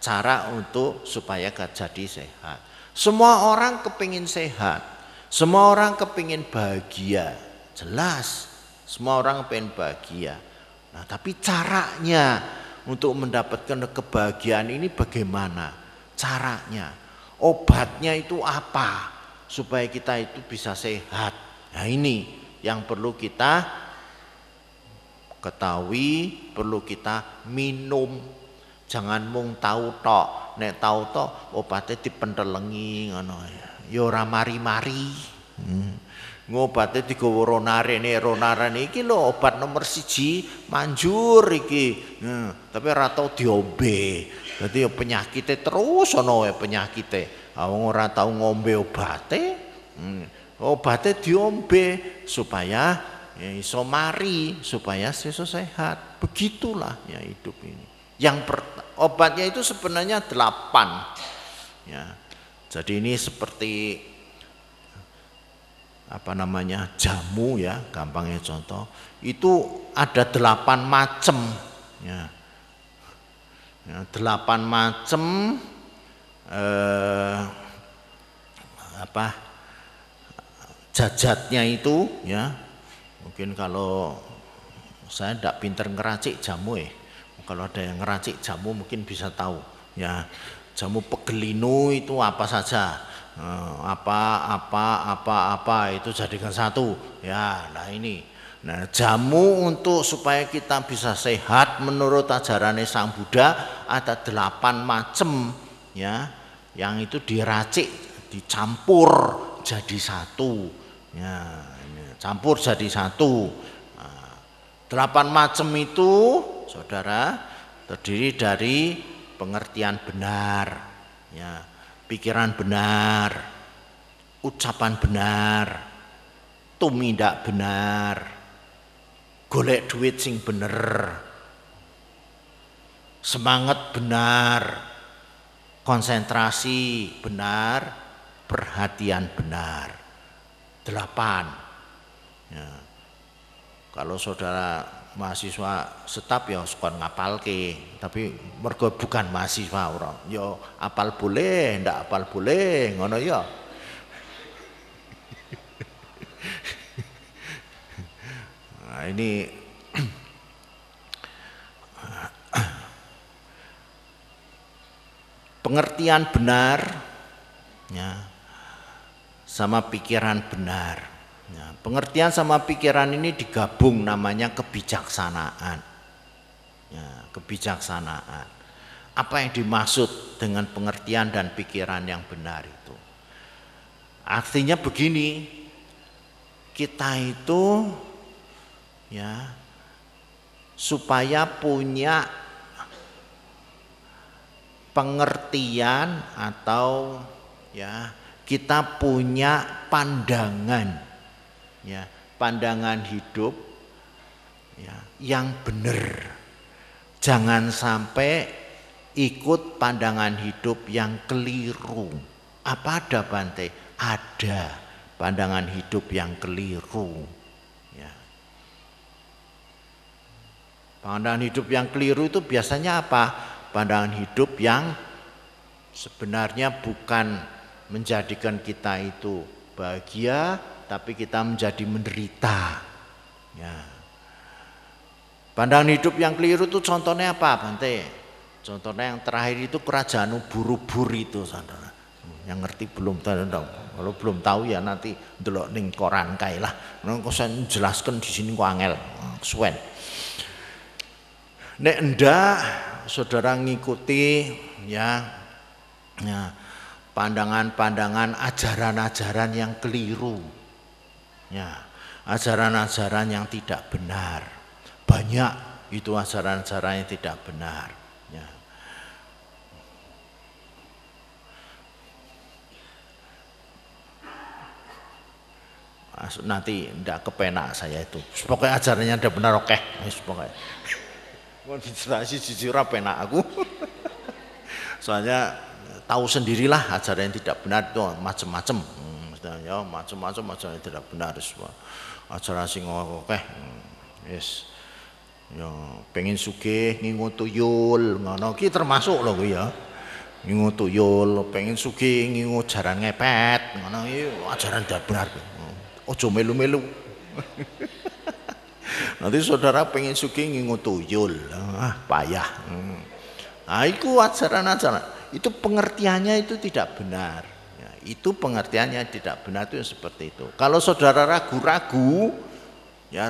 [SPEAKER 1] cara untuk supaya jadi sehat. Semua orang kepingin sehat, semua orang kepingin bahagia, jelas. Semua orang pengen bahagia. Nah, tapi caranya untuk mendapatkan kebahagiaan ini bagaimana? Caranya, obatnya itu apa supaya kita itu bisa sehat? Nah, ini yang perlu kita ketahui, perlu kita minum. Jangan mung tahu tok, nek tahu tok obatnya dipentelengi ngono ya. Ya ora mari-mari. Hmm ngobate digawa ronarene ronarene iki lho obat nomor siji manjur iki. Hmm, tapi ora tau diombe. Dadi ya terus ana wae penyakite. Wong ora tau ngombe obate. Hmm, obate diombe supaya ya iso mari supaya seso sehat. Begitulah ya hidup ini. Yang per, obatnya itu sebenarnya delapan. Ya jadi ini seperti apa namanya jamu ya gampangnya contoh. Itu ada delapan macam ya, ya delapan macam eh, apa jajatnya itu ya. Mungkin kalau saya tidak pinter ngeracik jamu ya kalau ada yang ngeracik jamu mungkin bisa tahu ya. Jamu pegelinu itu apa saja. eh, apa apa apa apa itu jadikan satu. Ya nah ini. Nah jamu untuk supaya kita bisa sehat menurut ajaran Sang Buddha ada delapan macam ya. Yang itu diracik dicampur jadi satu. Ya campur jadi satu. Nah, delapan macam itu saudara terdiri dari pengertian benar ya pikiran benar, ucapan benar, tumindak benar, golek duit sing bener, semangat benar, konsentrasi benar, perhatian benar. Delapan. Ya. Kalau saudara mahasiswa setap ya suka ngapal ke tapi mergo bukan mahasiswa orang ya apal boleh ndak apal boleh ngono ya. <laughs> Nah, ini <clears throat> pengertian benar ya sama pikiran benar Ya, pengertian sama pikiran ini digabung namanya kebijaksanaan. Ya, kebijaksanaan. Apa yang dimaksud dengan pengertian dan pikiran yang benar itu? Artinya begini, kita itu ya supaya punya pengertian atau ya kita punya pandangan ya pandangan hidup ya yang benar jangan sampai ikut pandangan hidup yang keliru. Apa ada Bante? Ada pandangan hidup yang keliru. Ya. Pandangan hidup yang keliru itu biasanya apa? Pandangan hidup yang sebenarnya bukan menjadikan kita itu bahagia tapi kita menjadi menderita. Ya. Pandangan hidup yang keliru itu contohnya apa, Bante? Contohnya yang terakhir itu kerajaan ubur-ubur itu, saudara. Yang ngerti belum tahu, kalau belum tahu ya nanti delok ning koran kae lah. Nang saya jelaskan di sini kok angel, suwen. Nek ndak saudara ngikuti ya, ya pandangan-pandangan ajaran-ajaran yang keliru Ya, ajaran-ajaran yang tidak benar. Banyak itu ajaran-ajaran yang tidak benar. Ya. Nanti tidak kepenak saya itu. Pokoknya ajarannya tidak benar oke. Pokoknya. Mau jujur penak aku. <laughs> Soalnya tahu sendirilah ajaran yang tidak benar itu macam-macam ya macam-macam ajaran tidak benar semua. Ajaran sing akeh yes ya pengen sugih ngingu tuyul ngono. Ki termasuk kuwi ya. Ngingu tuyul pengen sugih ngingu jaran ngepet ngono. Iki ajaran tidak benar ojo melu-melu. <laughs> Nanti saudara pengen sugih ngingu tuyul. Ah payah. Hmm. nah itu ajaran-ajaran. Itu pengertiannya itu tidak benar itu pengertiannya tidak benar itu seperti itu. Kalau saudara ragu-ragu, ya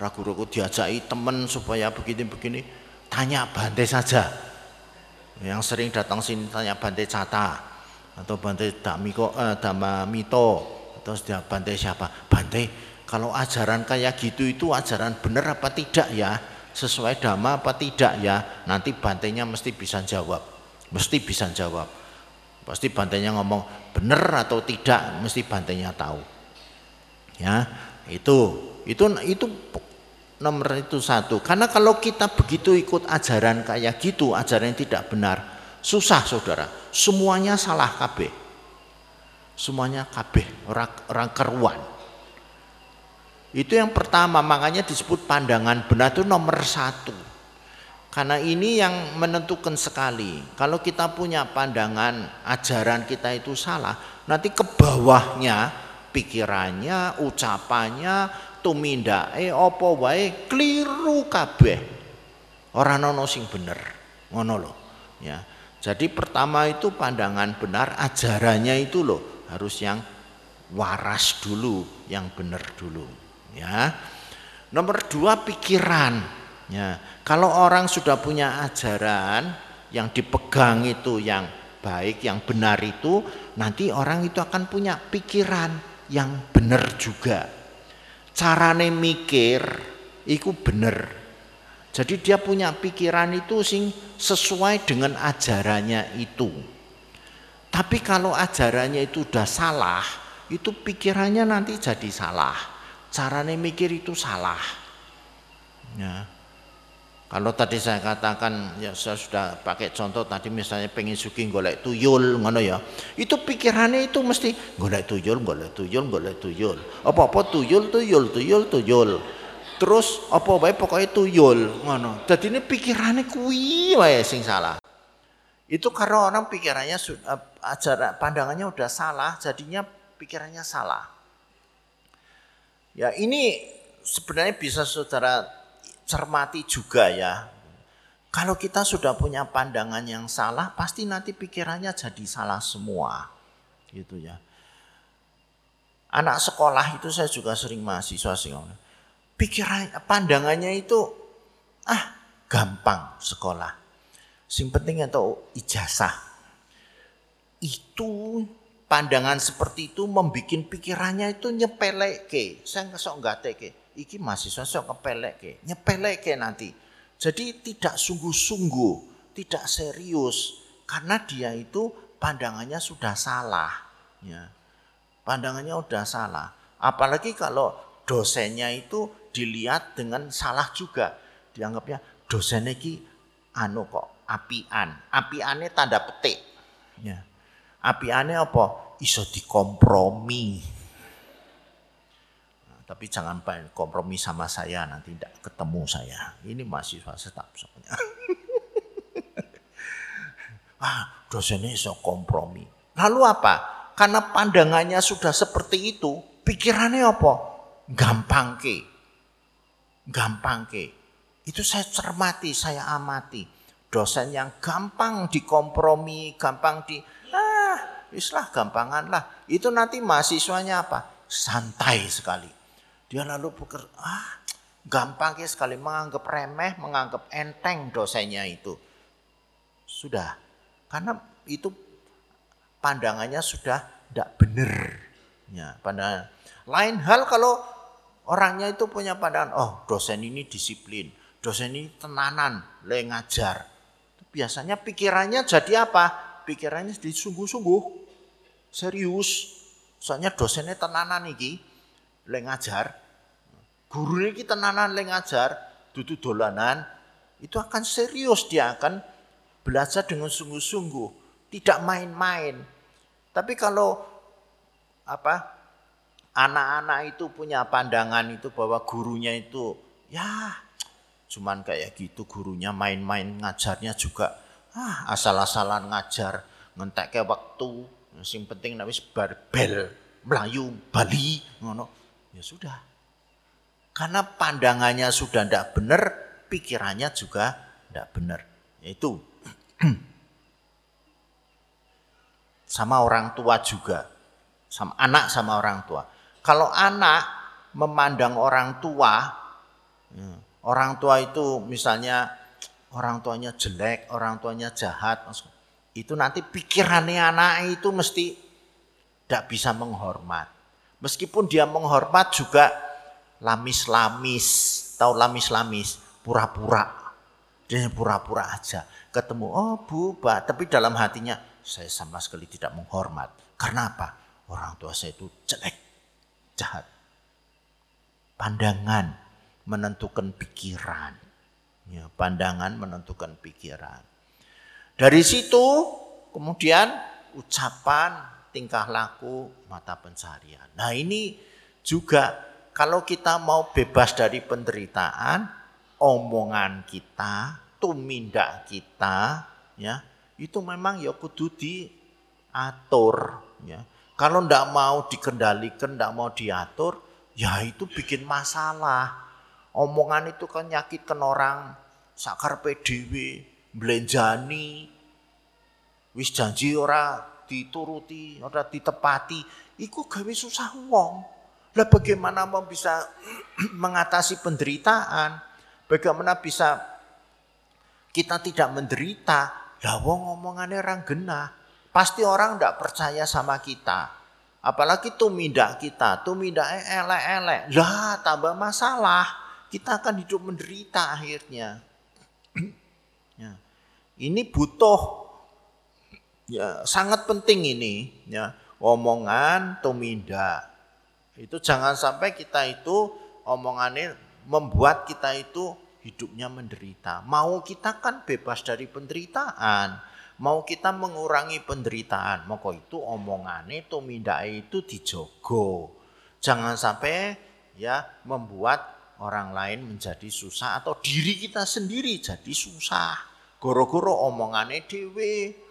[SPEAKER 1] ragu-ragu diajai teman supaya begini-begini, tanya Bante saja. Yang sering datang sini tanya Bante Cata atau Bante Damiko, eh, Damamito atau dia Bante siapa? Bante, kalau ajaran kayak gitu itu ajaran benar apa tidak ya? Sesuai dhamma apa tidak ya? Nanti bantenya mesti bisa jawab. Mesti bisa jawab. Pasti bantenya ngomong benar atau tidak mesti bantainya tahu. Ya itu itu itu nomor itu satu. Karena kalau kita begitu ikut ajaran kayak gitu ajaran yang tidak benar susah saudara. Semuanya salah KB semuanya KB orang, orang keruan. Itu yang pertama makanya disebut pandangan benar itu nomor satu karena ini yang menentukan sekali. Kalau kita punya pandangan ajaran kita itu salah, nanti ke bawahnya pikirannya, ucapannya, eh opo wae keliru kabeh. Orang nono sing bener. Ngono loh. Ya. Jadi pertama itu pandangan benar ajarannya itu loh harus yang waras dulu, yang benar dulu. Ya. Nomor dua pikiran. Ya. Kalau orang sudah punya ajaran yang dipegang itu yang baik, yang benar itu, nanti orang itu akan punya pikiran yang benar juga. Carane mikir itu benar. Jadi dia punya pikiran itu sing sesuai dengan ajarannya itu. Tapi kalau ajarannya itu sudah salah, itu pikirannya nanti jadi salah. Caranya mikir itu salah. Ya. Kalau tadi saya katakan ya saya sudah pakai contoh tadi misalnya pengen suki golek tuyul ngono ya. Itu pikirannya itu mesti golek tuyul, golek tuyul, golek tuyul. Apa-apa tuyul, tuyul, tuyul, tuyul. Terus apa wae pokoknya tuyul ngono. Jadi ini pikirannya kuwi wae sing salah. Itu karena orang pikirannya eh, ajaran pandangannya udah salah, jadinya pikirannya salah. Ya ini sebenarnya bisa saudara cermati juga ya. Kalau kita sudah punya pandangan yang salah, pasti nanti pikirannya jadi salah semua. Gitu ya. Anak sekolah itu saya juga sering mahasiswa sih. Pikiran pandangannya itu ah gampang sekolah. Sing penting atau ijazah. Itu pandangan seperti itu membuat pikirannya itu nyepeleke. Saya nggak sok teke. Iki mahasiswa sok nyepeleke nyepeleke nanti. Jadi tidak sungguh-sungguh, tidak serius karena dia itu pandangannya sudah salah. Ya. Pandangannya sudah salah. Apalagi kalau dosennya itu dilihat dengan salah juga. Dianggapnya dosen ini anu kok apian. Apiannya tanda petik. Ya Api aneh apa? Iso dikompromi. Tapi jangan pengen kompromi sama saya nanti tidak ketemu saya. Ini mahasiswa tetap soalnya. <laughs> ah, dosennya iso kompromi. Lalu apa? Karena pandangannya sudah seperti itu, pikirannya apa? Gampang ke. Gampang ke. Itu saya cermati, saya amati. Dosen yang gampang dikompromi, gampang di Islah gampangan lah. Itu nanti mahasiswanya apa? Santai sekali. Dia lalu beker, ah gampang sekali menganggap remeh, menganggap enteng dosennya itu. Sudah, karena itu pandangannya sudah tidak benar. Ya, pandangan. Lain hal kalau orangnya itu punya pandangan, oh dosen ini disiplin, dosen ini tenanan, le ngajar. Biasanya pikirannya jadi apa? pikirannya disungguh-sungguh serius. Soalnya dosennya tenanan iki le ngajar. Guru iki tenanan le ngajar, dudu dolanan. Itu akan serius dia akan belajar dengan sungguh-sungguh, tidak main-main. Tapi kalau apa anak-anak itu punya pandangan itu bahwa gurunya itu ya cuman kayak gitu gurunya main-main ngajarnya juga ah, asal-asalan ngajar ngentekke waktu sing penting nek wis barbel melayu Bali ngono ya sudah. Karena pandangannya sudah tidak benar pikirannya juga tidak benar yaitu <clears throat> sama orang tua juga. Sama anak sama orang tua. Kalau anak memandang orang tua ya, orang tua itu misalnya orang tuanya jelek, orang tuanya jahat, itu nanti pikirannya anak itu mesti tidak bisa menghormat. Meskipun dia menghormat juga lamis-lamis, tahu lamis-lamis, pura-pura. Dia pura-pura aja. Ketemu, oh bu, pak. Tapi dalam hatinya, saya sama sekali tidak menghormat. Karena apa? Orang tua saya itu jelek, jahat. Pandangan menentukan pikiran. Ya, pandangan menentukan pikiran. Dari situ kemudian ucapan, tingkah laku, mata pencarian. Nah ini juga kalau kita mau bebas dari penderitaan, omongan kita, tumindak kita, ya itu memang ya kudu diatur. Ya. Kalau ndak mau dikendalikan, ndak mau diatur, ya itu bikin masalah omongan itu kan nyakitkan orang sakar PDW, belenjani, wis janji ora dituruti, ora ditepati, iku gawe susah wong. Lah bagaimana mau bisa <clears throat> mengatasi penderitaan? Bagaimana bisa kita tidak menderita? Lah wong ngomongannya orang genah. Pasti orang tidak percaya sama kita. Apalagi tumindak kita, tumindak elek-elek. Lah tambah masalah. Kita akan hidup menderita akhirnya. <clears throat> ya. Ini butuh ya sangat penting ini ya. Omongan tumindak itu jangan sampai kita itu omongannya membuat kita itu hidupnya menderita. Mau kita kan bebas dari penderitaan. Mau kita mengurangi penderitaan maka itu omongannya tumindak itu dijogo. Jangan sampai ya membuat orang lain menjadi susah atau diri kita sendiri jadi susah. Goro-goro omongannya dewe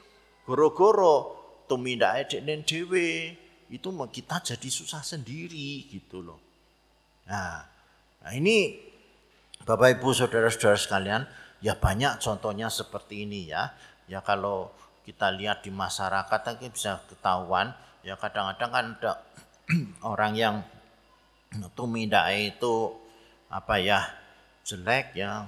[SPEAKER 1] Goro-goro tumindake dekne dhewe itu kita jadi susah sendiri gitu loh. Nah, nah ini Bapak Ibu Saudara-saudara sekalian, ya banyak contohnya seperti ini ya. Ya kalau kita lihat di masyarakat kan bisa ketahuan ya kadang-kadang kan ada <clears throat> orang yang tumindake itu apa ya jelek ya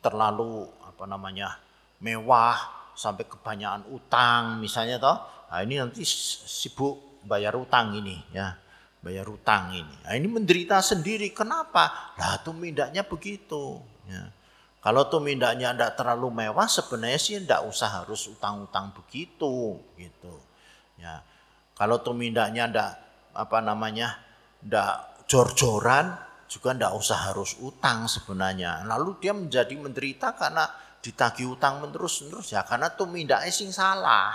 [SPEAKER 1] terlalu apa namanya mewah sampai kebanyakan utang misalnya toh. Nah, ini nanti sibuk bayar utang ini ya. Bayar utang ini. Nah, ini menderita sendiri. Kenapa? Lah tumindaknya begitu ya. Kalau tumindaknya tidak terlalu mewah sebenarnya sih tidak usah harus utang-utang begitu gitu. Ya. Kalau tumindaknya tidak apa namanya tidak jor-joran juga tidak usah harus utang sebenarnya. Lalu dia menjadi menderita karena ditagih utang menerus-terus ya karena tumindake sing salah.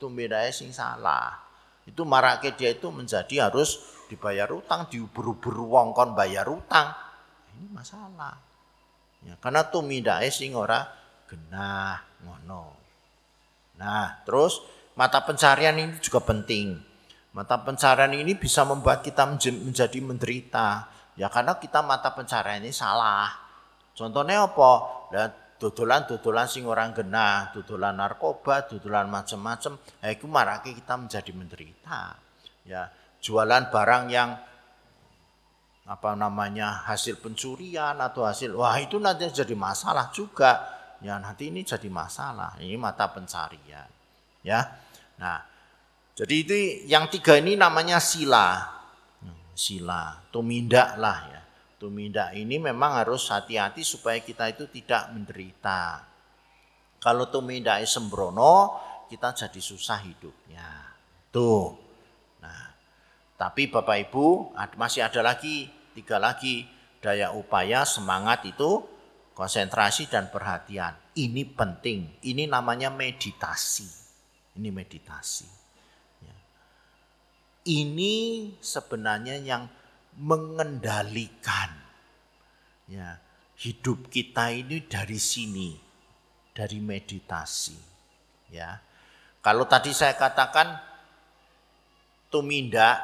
[SPEAKER 1] Tumindake sing salah. Itu marake dia itu menjadi harus dibayar utang, diuber-uber wong kon bayar utang. Ini masalah. Ya, karena tumindake sing ora genah ngono. Nah, terus mata pencarian ini juga penting. Mata pencarian ini bisa membuat kita menjadi menderita. Ya karena kita mata pencarian ini salah. Contohnya apa? Dodolan-dodolan sing orang genah, dodolan narkoba, dodolan macam-macam, ya itu marake kita menjadi menderita. Ya, jualan barang yang apa namanya hasil pencurian atau hasil wah itu nanti jadi masalah juga. Ya nanti ini jadi masalah ini mata pencarian. Ya nah jadi itu yang tiga ini namanya sila. Sila tumindak lah ya Tumindak ini memang harus hati-hati supaya kita itu tidak menderita. Kalau tumindak sembrono, kita jadi susah hidupnya. Tuh. Nah, tapi Bapak Ibu masih ada lagi tiga lagi daya upaya semangat itu konsentrasi dan perhatian. Ini penting. Ini namanya meditasi. Ini meditasi. Ya. Ini sebenarnya yang mengendalikan ya hidup kita ini dari sini dari meditasi ya kalau tadi saya katakan tumindak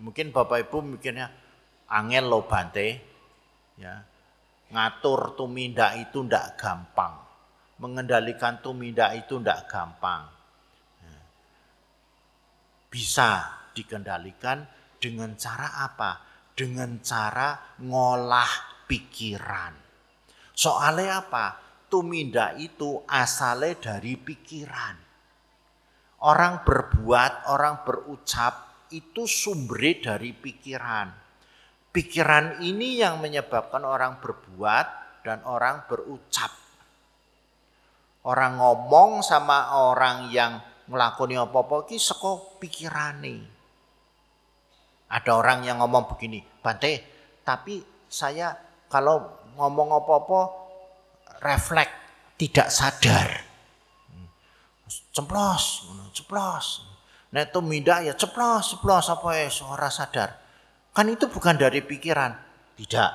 [SPEAKER 1] mungkin Bapak Ibu mikirnya angel lo bante ya ngatur tumindak itu ndak gampang mengendalikan tumindak itu ndak gampang ya. bisa dikendalikan dengan cara apa? Dengan cara ngolah pikiran. Soalnya apa? Tuminda itu asalnya dari pikiran. Orang berbuat, orang berucap itu sumbernya dari pikiran. Pikiran ini yang menyebabkan orang berbuat dan orang berucap. Orang ngomong sama orang yang ngelakoni apa-apa ki saka pikirane. Ada orang yang ngomong begini, Bante, tapi saya kalau ngomong apa-apa refleks tidak sadar. Ceplos, ceplos. Nah itu minda ya ceplos, ceplos apa ya suara sadar. Kan itu bukan dari pikiran. Tidak,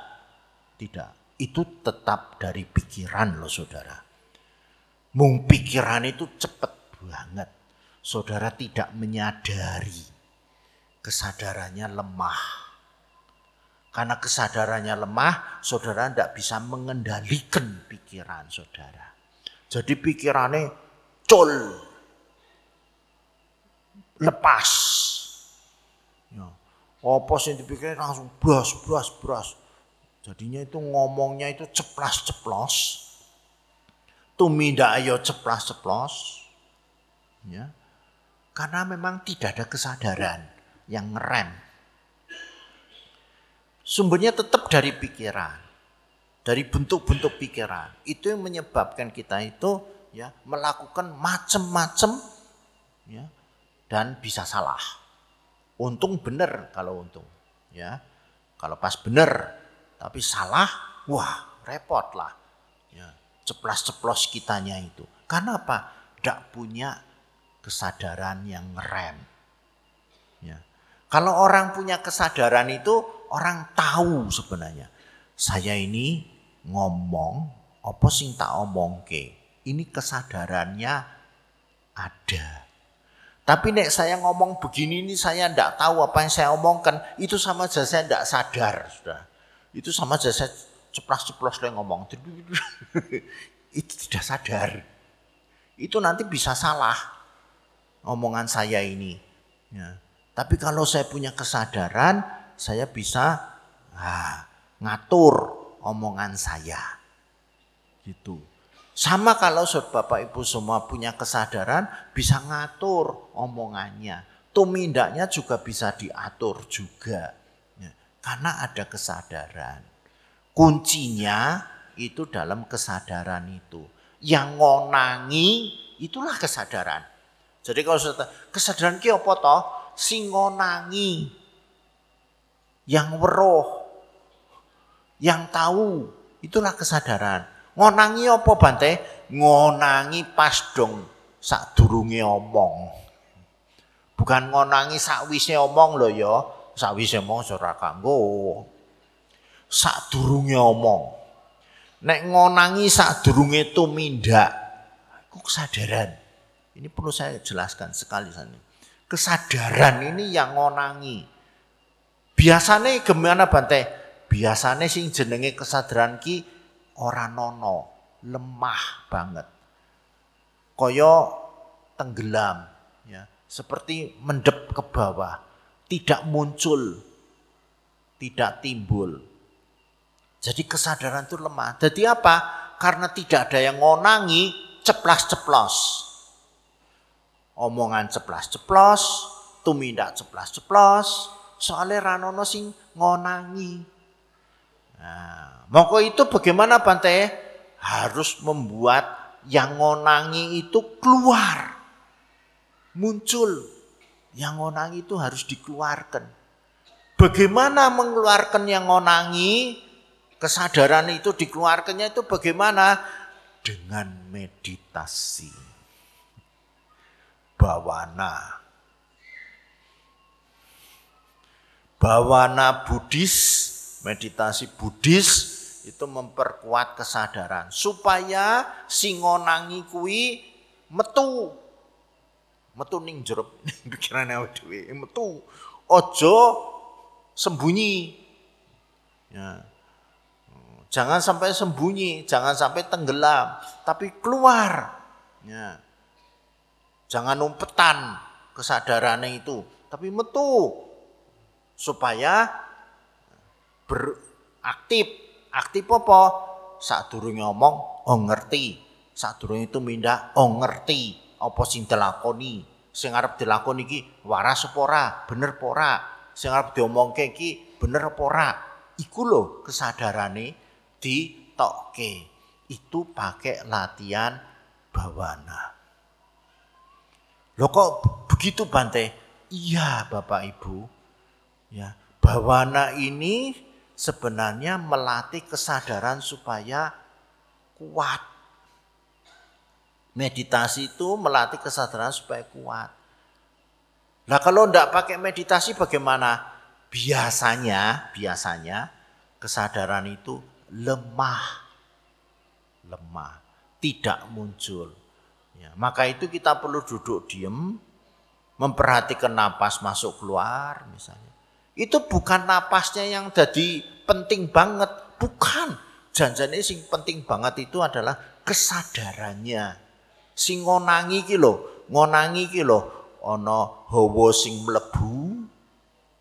[SPEAKER 1] tidak. Itu tetap dari pikiran loh saudara. Mung pikiran itu cepat banget. Saudara tidak menyadari kesadarannya lemah. Karena kesadarannya lemah, saudara tidak bisa mengendalikan pikiran saudara. Jadi pikirannya col. lepas. Ya. Apa sih dipikir langsung bras, bras, bras. Jadinya itu ngomongnya itu ceplas-ceplos. Tumindak ayo ceplas-ceplos. Ya. Karena memang tidak ada kesadaran yang ngerem. Sumbernya tetap dari pikiran. Dari bentuk-bentuk pikiran. Itu yang menyebabkan kita itu ya melakukan macam-macam ya dan bisa salah. Untung benar kalau untung, ya. Kalau pas benar tapi salah, wah repot lah. Ya, ceplas-ceplos kitanya itu. Karena apa? Tidak punya kesadaran yang ngerem. Kalau orang punya kesadaran itu, orang tahu sebenarnya. Saya ini ngomong, apa sing tak omong ke? Ini kesadarannya ada. Tapi nek saya ngomong begini ini saya tidak tahu apa yang saya omongkan. Itu sama saja saya tidak sadar. Sudah. Itu sama saja saya ceplas-ceplos ngomong. <laughs> itu tidak sadar. Itu nanti bisa salah omongan saya ini. Ya. Tapi kalau saya punya kesadaran, saya bisa ah, ngatur omongan saya. Gitu. Sama kalau Bapak Ibu semua punya kesadaran bisa ngatur omongannya. Tumindaknya juga bisa diatur juga. Ya, karena ada kesadaran. Kuncinya itu dalam kesadaran itu. Yang ngonangi itulah kesadaran. Jadi kalau kesadaran ki apa toh? Sing ngonangi. Yang weruh. Yang tahu. Itulah kesadaran. Ngonangi apa Bante? Ngonangi pas dong sak durunge omong. Bukan ngonangi sakwise omong loh ya. Sakwise omong ora kanggo. Sak durunge omong. Nek ngonangi sak durunge tumindak. Itu kesadaran. Ini perlu saya jelaskan sekali sana. Kesadaran ini yang ngonangi. Biasanya gimana Bante? Biasanya sing jenenge kesadaran ki ora nono, lemah banget. Koyo tenggelam ya, seperti mendep ke bawah, tidak muncul, tidak timbul. Jadi kesadaran itu lemah. Jadi apa? Karena tidak ada yang ngonangi, ceplas-ceplos. Omongan ceplas-ceplos, tumindak ceplas-ceplos, soalnya ranono sing ngonangi. Nah, Maka itu bagaimana Bante? Harus membuat yang ngonangi itu keluar. Muncul. Yang ngonangi itu harus dikeluarkan. Bagaimana mengeluarkan yang ngonangi? Kesadaran itu dikeluarkannya itu bagaimana? Dengan meditasi. Bawana. Bawana Buddhis, meditasi Buddhis itu memperkuat kesadaran supaya singonangi kui metu. Metu ning jeruk <laughs> pikirane awake metu. Ojo sembunyi. Ya. Jangan sampai sembunyi jangan sampai tenggelam tapi keluar. Ya jangan umpetan kesadarannya itu tapi metu supaya beraktif aktif apa? Saat durung ngomong, oh ngerti. Saat durung itu minda, oh ngerti. Apa sing dilakoni. Sing arep dilakoni iki waras apa ora? Bener apa ora? Sing arep diomongke iki bener apa ora? Iku lho kesadarane ditokke. Itu pakai latihan bawana. Loh kok begitu Bante? Iya Bapak Ibu. Ya, bawana ini sebenarnya melatih kesadaran supaya kuat. Meditasi itu melatih kesadaran supaya kuat. Nah kalau tidak pakai meditasi bagaimana? Biasanya, biasanya kesadaran itu lemah. Lemah, tidak muncul. Ya, maka itu kita perlu duduk diem, memperhatikan napas masuk keluar misalnya. Itu bukan napasnya yang jadi penting banget, bukan. Janjane sing penting banget itu adalah kesadarannya. Sing ngonangi lho, ngonangi iki lho, ana hawa sing mlebu,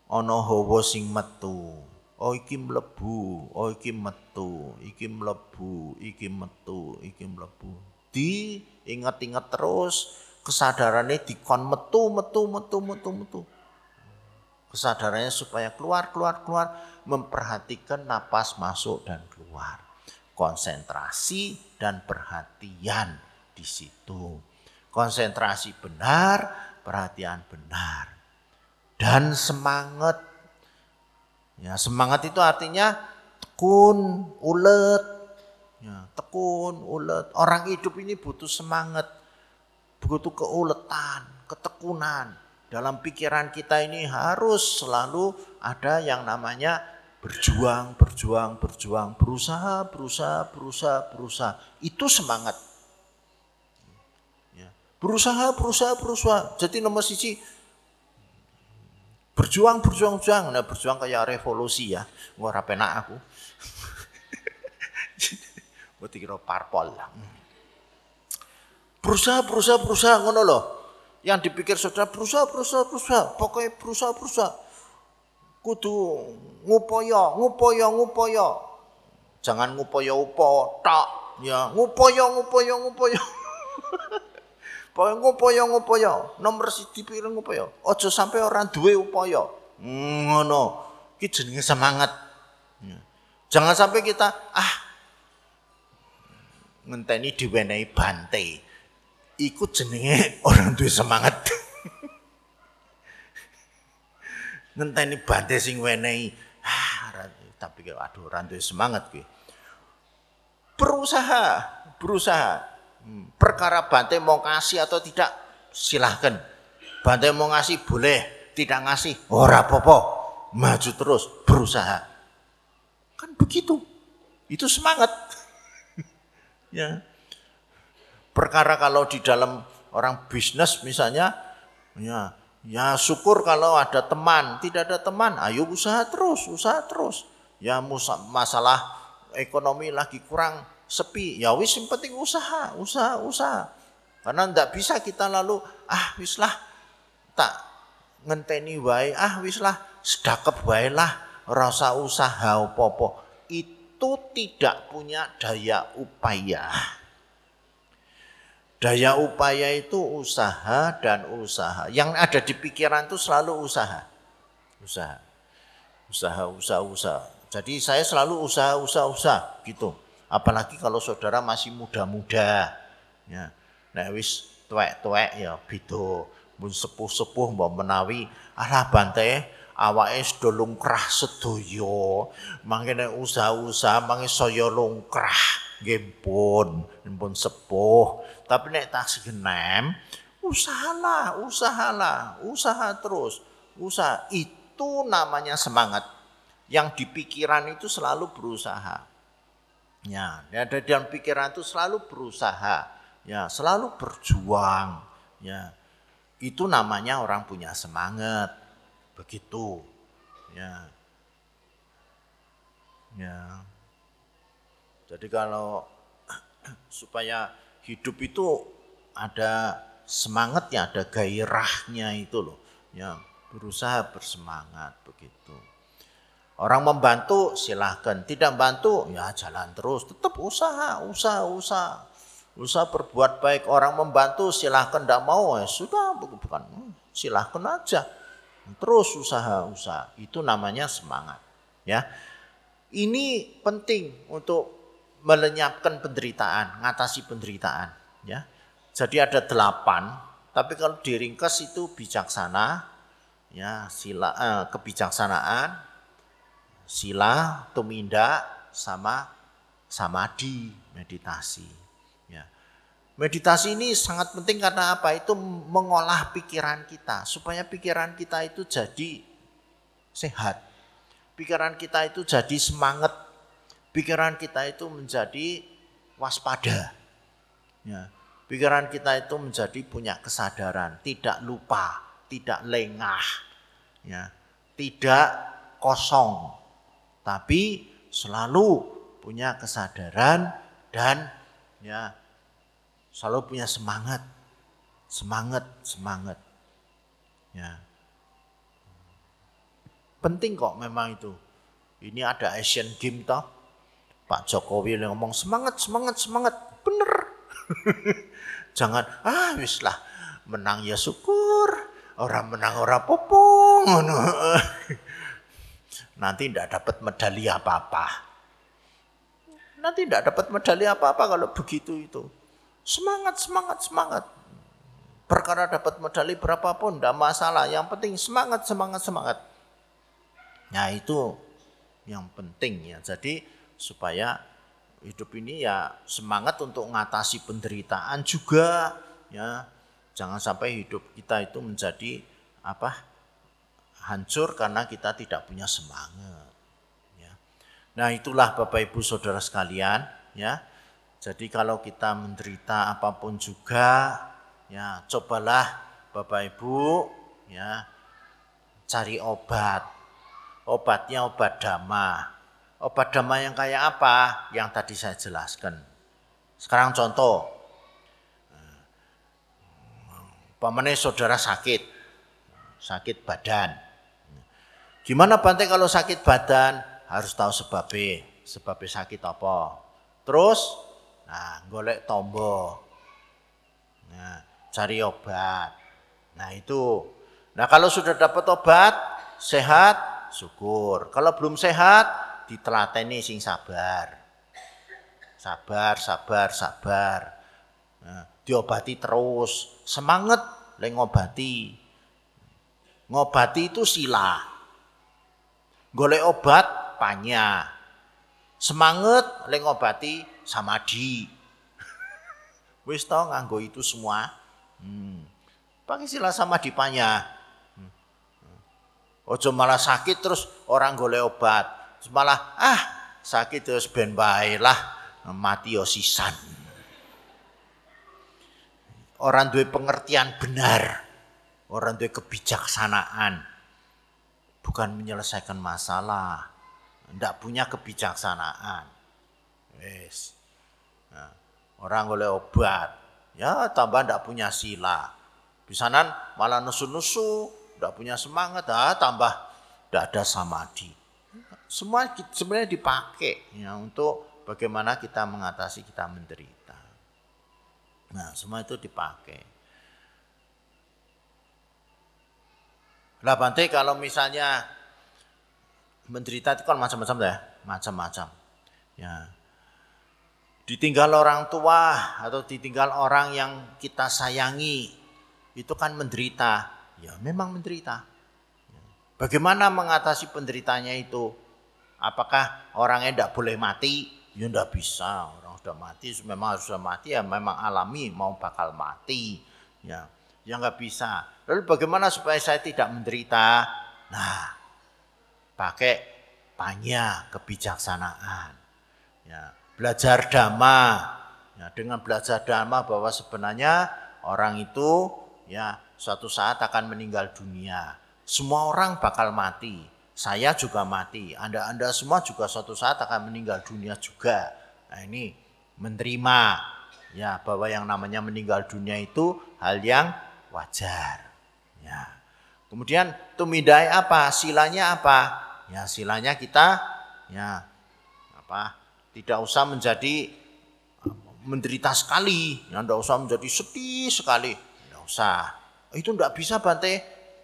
[SPEAKER 1] ana hawa sing metu. Oh iki mlebu, oh iki metu, iki mlebu, iki metu, iki mlebu. Di inget-inget terus kesadarannya dikon metu, metu, metu, metu, metu. Kesadarannya supaya keluar, keluar, keluar, memperhatikan napas masuk dan keluar. Konsentrasi dan perhatian di situ. Konsentrasi benar, perhatian benar. Dan semangat Ya, semangat itu artinya tekun, ulet. Ya, tekun, ulet. Orang hidup ini butuh semangat, butuh keuletan, ketekunan. Dalam pikiran kita ini harus selalu ada yang namanya berjuang, berjuang, berjuang, berusaha, berusaha, berusaha, berusaha. Itu semangat. Ya. Berusaha, berusaha, berusaha. Jadi nomor sisi Berjuang, berjuang, berjuang. Nah, berjuang kayak revolusi ya. Gua rapena aku. <laughs> Gua kira parpol. Berusaha, berusaha, berusaha ngono loh. Yang dipikir saudara berusaha, berusaha, berusaha. Pokoknya berusaha, berusaha. Kudu ngupoyo, ngupoyo, ngupoyo. Jangan ngupoyo upo, tak. Ya, ngupoyo, ngupoyo, ngupoyo. <laughs> Pokoknya ngupaya ngupaya, nomor siji pikir ngupaya. Aja sampai orang duwe upaya. Ngono. Ki jenenge semangat. Ya. Jangan sampai kita ah ngenteni diwenehi bante. Iku jenenge <laughs> orang duwe semangat. <laughs> ngenteni bante sing wenehi ah tapi aduh orang duwe semangat kuwi. Berusaha, berusaha Hmm. Perkara Bante mau kasih atau tidak, silahkan. Bante mau ngasih boleh, tidak ngasih, ora popo. Maju terus, berusaha. Kan begitu. Itu semangat. <laughs> ya. Perkara kalau di dalam orang bisnis misalnya, ya, ya syukur kalau ada teman. Tidak ada teman, ayo usaha terus, usaha terus. Ya masalah ekonomi lagi kurang, sepi, ya wis yang penting usaha, usaha, usaha. Karena ndak bisa kita lalu ah wis lah tak ngenteni wae, ah wis lah sedakep wae lah, rasa usaha opo-opo. Itu tidak punya daya upaya. Daya upaya itu usaha dan usaha. Yang ada di pikiran itu selalu usaha. Usaha. Usaha, usaha, usaha. Jadi saya selalu usaha, usaha, usaha gitu. Apalagi kalau saudara masih muda-muda. Ya. Nek wis tuwek-tuwek ya beda. Mun sepuh-sepuh mbok menawi alah bante awake sedo lungkrah sedaya. Mangke nek usaha-usaha mangke saya lungkrah. Nggih pun, pun sepuh. Tapi nek tak segenem, usahalah, usahalah, usaha terus. Usaha itu namanya semangat. Yang di pikiran itu selalu berusaha. Ya, ya dalam pikiran itu selalu berusaha, ya, selalu berjuang, ya. Itu namanya orang punya semangat. Begitu. Ya. Ya. Jadi kalau <clears throat> supaya hidup itu ada semangatnya, ada gairahnya itu loh. Ya, berusaha bersemangat begitu. Orang membantu silahkan, tidak bantu ya jalan terus, tetap usaha, usaha, usaha. Usaha berbuat baik, orang membantu silahkan, tidak mau ya sudah bukan, silahkan aja. Terus usaha, usaha, itu namanya semangat. Ya, ini penting untuk melenyapkan penderitaan, ngatasi penderitaan. Ya, jadi ada delapan, tapi kalau diringkas itu bijaksana, ya sila eh, kebijaksanaan, sila, tuminda, sama samadhi, meditasi. Meditasi ini sangat penting karena apa? Itu mengolah pikiran kita supaya pikiran kita itu jadi sehat. Pikiran kita itu jadi semangat. Pikiran kita itu menjadi waspada. Ya. Pikiran kita itu menjadi punya kesadaran, tidak lupa, tidak lengah, ya. tidak kosong, tapi selalu punya kesadaran dan ya selalu punya semangat, semangat, semangat. Ya. Penting kok memang itu. Ini ada Asian Game toh. Pak Jokowi ngomong semangat, semangat, semangat. Bener. <laughs> Jangan, ah wis lah, menang ya syukur. Orang menang orang <laughs> popong. Nanti tidak dapat medali apa-apa. Nanti tidak dapat medali apa-apa kalau begitu itu. Semangat, semangat, semangat. Perkara dapat medali berapapun, tidak masalah. Yang penting semangat, semangat, semangat. Nah itu yang penting ya. Jadi supaya hidup ini ya semangat untuk mengatasi penderitaan juga ya jangan sampai hidup kita itu menjadi apa hancur karena kita tidak punya semangat ya nah itulah bapak ibu saudara sekalian ya jadi kalau kita menderita apa pun juga ya cobalah bapak ibu ya cari obat obatnya obat damai Obat damai yang kayak apa? Yang tadi saya jelaskan. Sekarang contoh. Pemene saudara sakit. Sakit badan. Gimana Bante kalau sakit badan? Harus tahu sebabnya. Sebabnya sakit apa. Terus, nah golek tombo. Nah, cari obat. Nah itu. Nah kalau sudah dapat obat, sehat, syukur. Kalau belum sehat, ditelateni sing sabar. Sabar, sabar, sabar. Nah, diobati terus, semangat le ngobati. Ngobati itu sila. Golek obat panya. Semangat le ngobati samadi. <laughs> Wis tau nganggo itu semua. Hmm. Pakai sila sama dipanya. Hmm. Ojo malah sakit terus orang golek obat malah ah sakit terus ben lah mati yo sisan. Orang duwe pengertian benar, orang duwe kebijaksanaan, bukan menyelesaikan masalah, ndak punya kebijaksanaan. Wes. Nah, orang oleh obat, ya tambah ndak punya sila. Bisanan malah nusu-nusu, ndak punya semangat, ah tambah ndak ada samadhi. Semua sebenarnya dipakai ya untuk bagaimana kita mengatasi kita menderita. Nah, semua itu dipakai. Lah Bante kalau misalnya menderita itu kan macam-macam ya, macam-macam. Ya. Ditinggal orang tua atau ditinggal orang yang kita sayangi itu kan menderita. Ya, memang menderita. Bagaimana mengatasi penderitanya itu? Apakah orangnya tidak boleh mati? Ya tidak bisa. Orang sudah mati, memang sudah mati ya memang alami mau bakal mati. Ya, ya nggak bisa. Lalu bagaimana supaya saya tidak menderita? Nah, pakai banyak kebijaksanaan. Ya, belajar dhamma. Ya, dengan belajar dhamma bahwa sebenarnya orang itu ya suatu saat akan meninggal dunia. Semua orang bakal mati saya juga mati, Anda-Anda semua juga suatu saat akan meninggal dunia juga. Nah ini menerima ya bahwa yang namanya meninggal dunia itu hal yang wajar. Ya. Kemudian tumidai apa? Silanya apa? Ya silanya kita ya apa? Tidak usah menjadi menderita sekali, ya tidak usah menjadi sedih sekali, tidak usah. Itu tidak bisa Bante.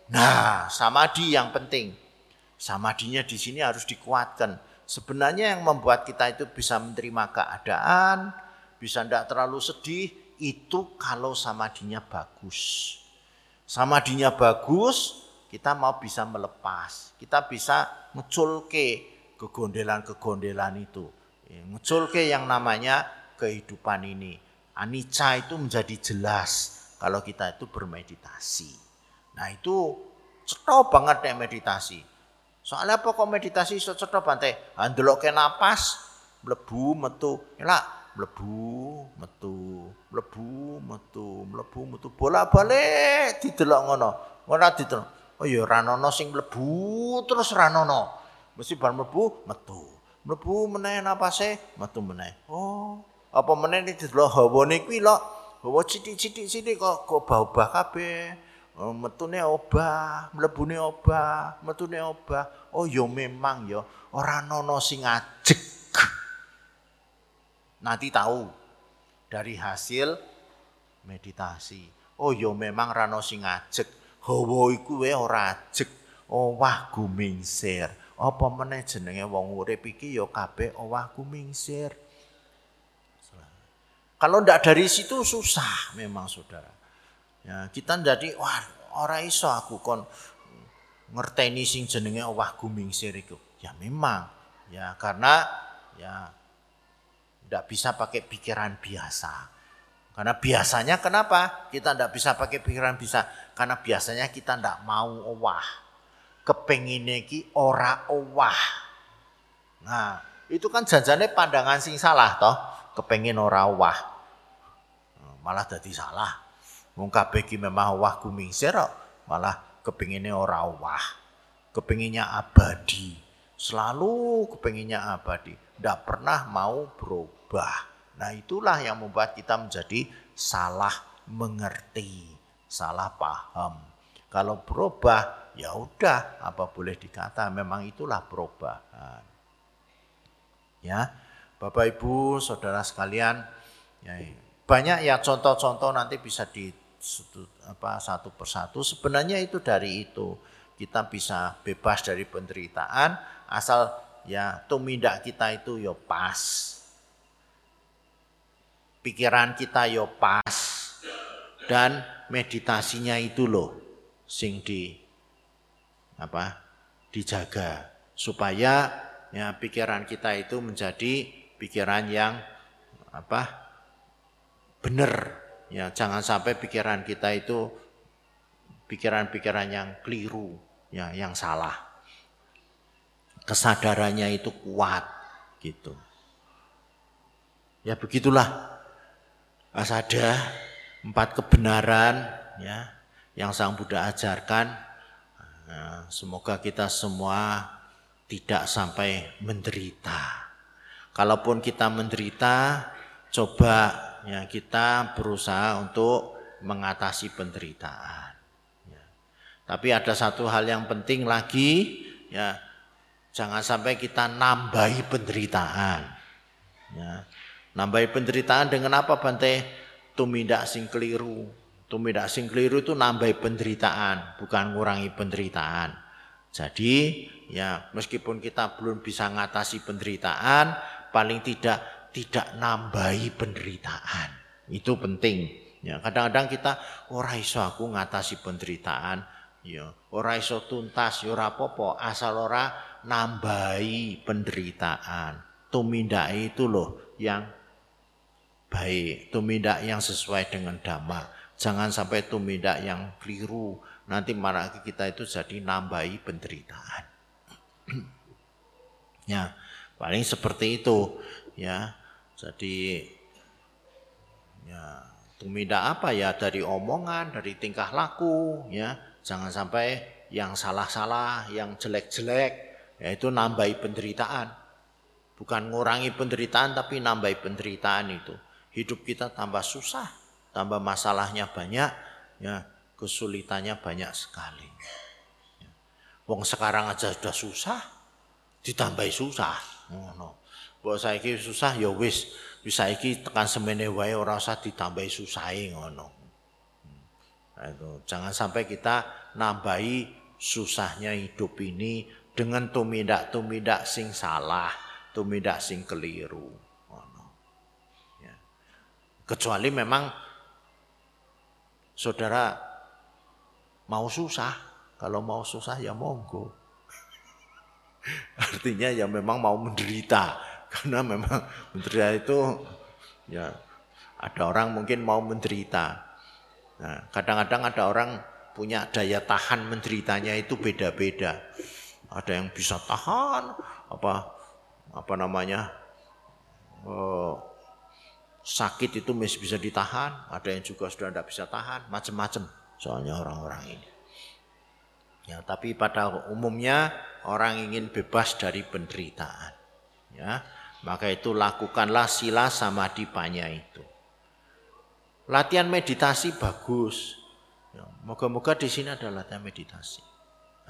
[SPEAKER 1] Nah, samadhi yang penting. Samadinya di sini harus dikuatkan. Sebenarnya yang membuat kita itu bisa menerima keadaan, bisa tidak terlalu sedih, itu kalau samadinya bagus. Samadinya bagus, kita mau bisa melepas. Kita bisa ngeculke kegondelan-kegondelan itu. Ya, ngeculke yang namanya kehidupan ini. Anicca itu menjadi jelas kalau kita itu bermeditasi. Nah itu cetok banget ya meditasi Soalnya apa kok meditasi iso Bante? Ha ndelokke napas mlebu metu. Elak mlebu metu, mlebu metu, mlebu metu bolak-balik didelok ngono. Ora didelok. Oh ya ora ana sing mlebu terus ana. Mesti bar mlebu metu. Mlebu meneh napase metu meneh. Oh, apa meneh didelok hawane kuwi lho. Hawa sithik-sithik sithik kok kok bau-bau kabeh. Oh, metune obah, mlebune obah, metune obah. Oh ya memang ya ora nono sing ajeg. Nanti tahu dari hasil meditasi. Oh ya memang rano sing ajeg. Hawa iku wae ora ajeg. Owah gumingsir. Apa meneh jenenge wong urip iki ya kabeh owah gumingsir. Kalau ndak dari situ susah memang saudara. Ya, kita jadi wah ora iso aku kon ngerteni sing jenenge owah gumingsir iku. Ya memang ya karena ya ndak bisa pakai pikiran biasa. Karena biasanya kenapa kita ndak bisa pakai pikiran bisa? Karena biasanya kita ndak mau owah. Kepengin ki ora owah. Nah, itu kan janjane pandangan sing salah toh, kepengin ora owah. Malah jadi salah. Wong kabeh ki memang wah gumingsir malah kepinginnya ora wah. Kepinginnya abadi. Selalu kepinginnya abadi. Tidak pernah mau berubah. Nah itulah yang membuat kita menjadi salah mengerti, salah paham. Kalau berubah, ya udah apa boleh dikata memang itulah perubahan. Ya, Bapak Ibu, saudara sekalian, ya, banyak ya contoh-contoh nanti bisa di apa, satu persatu. Sebenarnya itu dari itu kita bisa bebas dari penderitaan asal ya tumindak kita itu yo ya pas. Pikiran kita yo ya pas dan meditasinya itu loh sing di apa dijaga supaya ya pikiran kita itu menjadi pikiran yang apa benar Ya, jangan sampai pikiran kita itu pikiran-pikiran yang keliru, ya, yang salah. Kesadarannya itu kuat gitu. Ya begitulah. Asada empat kebenaran ya yang Sang Buddha ajarkan. Nah, semoga kita semua tidak sampai menderita. Kalaupun kita menderita, coba ya kita berusaha untuk mengatasi penderitaan. Ya. Tapi ada satu hal yang penting lagi, ya jangan sampai kita nambahi penderitaan. Ya. Nambahi penderitaan dengan apa Bante? Tumindak sing keliru. Tumindak sing keliru itu nambahi penderitaan, bukan ngurangi penderitaan. Jadi ya meskipun kita belum bisa mengatasi penderitaan, paling tidak tidak nambahi penderitaan. Itu penting. Ya, kadang-kadang kita ora iso aku ngatasi penderitaan, ya, ora iso tuntas, ya ora apa asal ora nambahi penderitaan. Tumindak itu loh yang baik, tumindak yang sesuai dengan dhamma. Jangan sampai tumindak yang keliru, nanti marah kita itu jadi nambahi penderitaan. <clears throat> ya, paling seperti itu, ya. Jadi ya tumindak apa ya dari omongan, dari tingkah laku ya. Jangan sampai yang salah-salah, yang jelek-jelek yaitu nambahi penderitaan. Bukan ngurangi penderitaan tapi nambahi penderitaan itu. Hidup kita tambah susah, tambah masalahnya banyak, ya kesulitannya banyak sekali. Ya. Wong sekarang aja sudah susah, ditambahi susah. Oh, no. Mbok saiki susah ya wis, wis saiki tekan semene wae ora usah ditambahi susahe ngono. Nah, itu jangan sampai kita nambahi susahnya hidup ini dengan tumindak-tumindak sing salah, tumindak sing keliru. Ngono. Ya. Kecuali memang saudara mau susah, kalau mau susah ya monggo. Artinya ya memang mau menderita karena memang menderita itu ya ada orang mungkin mau menderita. Nah, kadang-kadang ada orang punya daya tahan menderitanya itu beda-beda. Ada yang bisa tahan apa apa namanya oh, sakit itu masih bisa ditahan, ada yang juga sudah tidak bisa tahan, macam-macam soalnya orang-orang ini. Ya, tapi pada umumnya orang ingin bebas dari penderitaan. Ya, maka itu lakukanlah sila samadhi panya itu. Latihan meditasi bagus. Ya, moga-moga di sini ada latihan meditasi.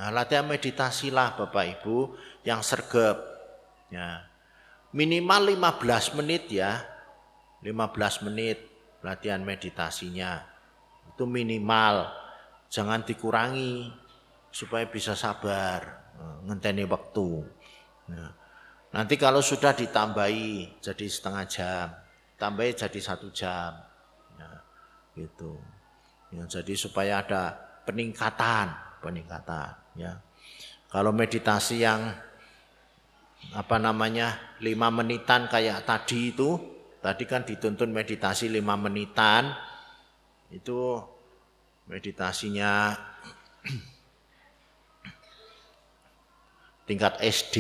[SPEAKER 1] Nah, latihan meditasilah Bapak Ibu yang sergap. Ya. Minimal 15 menit ya. 15 menit latihan meditasinya. Itu minimal. Jangan dikurangi supaya bisa sabar, eh, ngenteni waktu. Nah, nanti kalau sudah ditambahi jadi setengah jam, tambahi jadi satu jam, ya, gitu. Ya, jadi supaya ada peningkatan, peningkatan. Ya, kalau meditasi yang apa namanya lima menitan kayak tadi itu, tadi kan dituntun meditasi lima menitan, itu meditasinya <clears throat> tingkat SD.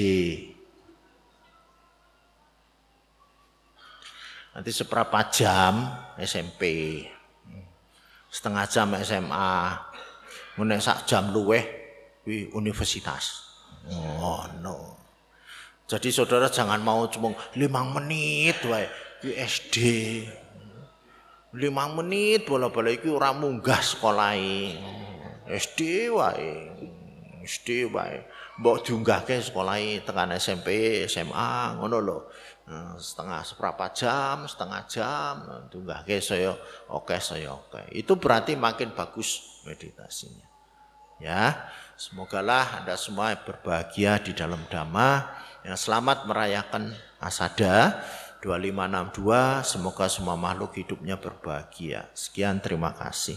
[SPEAKER 1] Nanti seberapa jam SMP. Setengah jam SMA. Menek sak jam luweh di universitas. Oh no. Jadi saudara jangan mau cuma lima menit wae di SD. Lima menit bola-bola itu orang munggah sekolah SD wae. SD wae. Mbok diunggahke sekolah tekan SMP, SMA ngono lho. Nah, setengah seberapa jam, setengah jam diunggahke saya oke saya oke. Itu berarti makin bagus meditasinya. Ya, semogalah Anda semua berbahagia di dalam dhamma. Yang selamat merayakan Asada 2562. Semoga semua makhluk hidupnya berbahagia. Sekian terima kasih.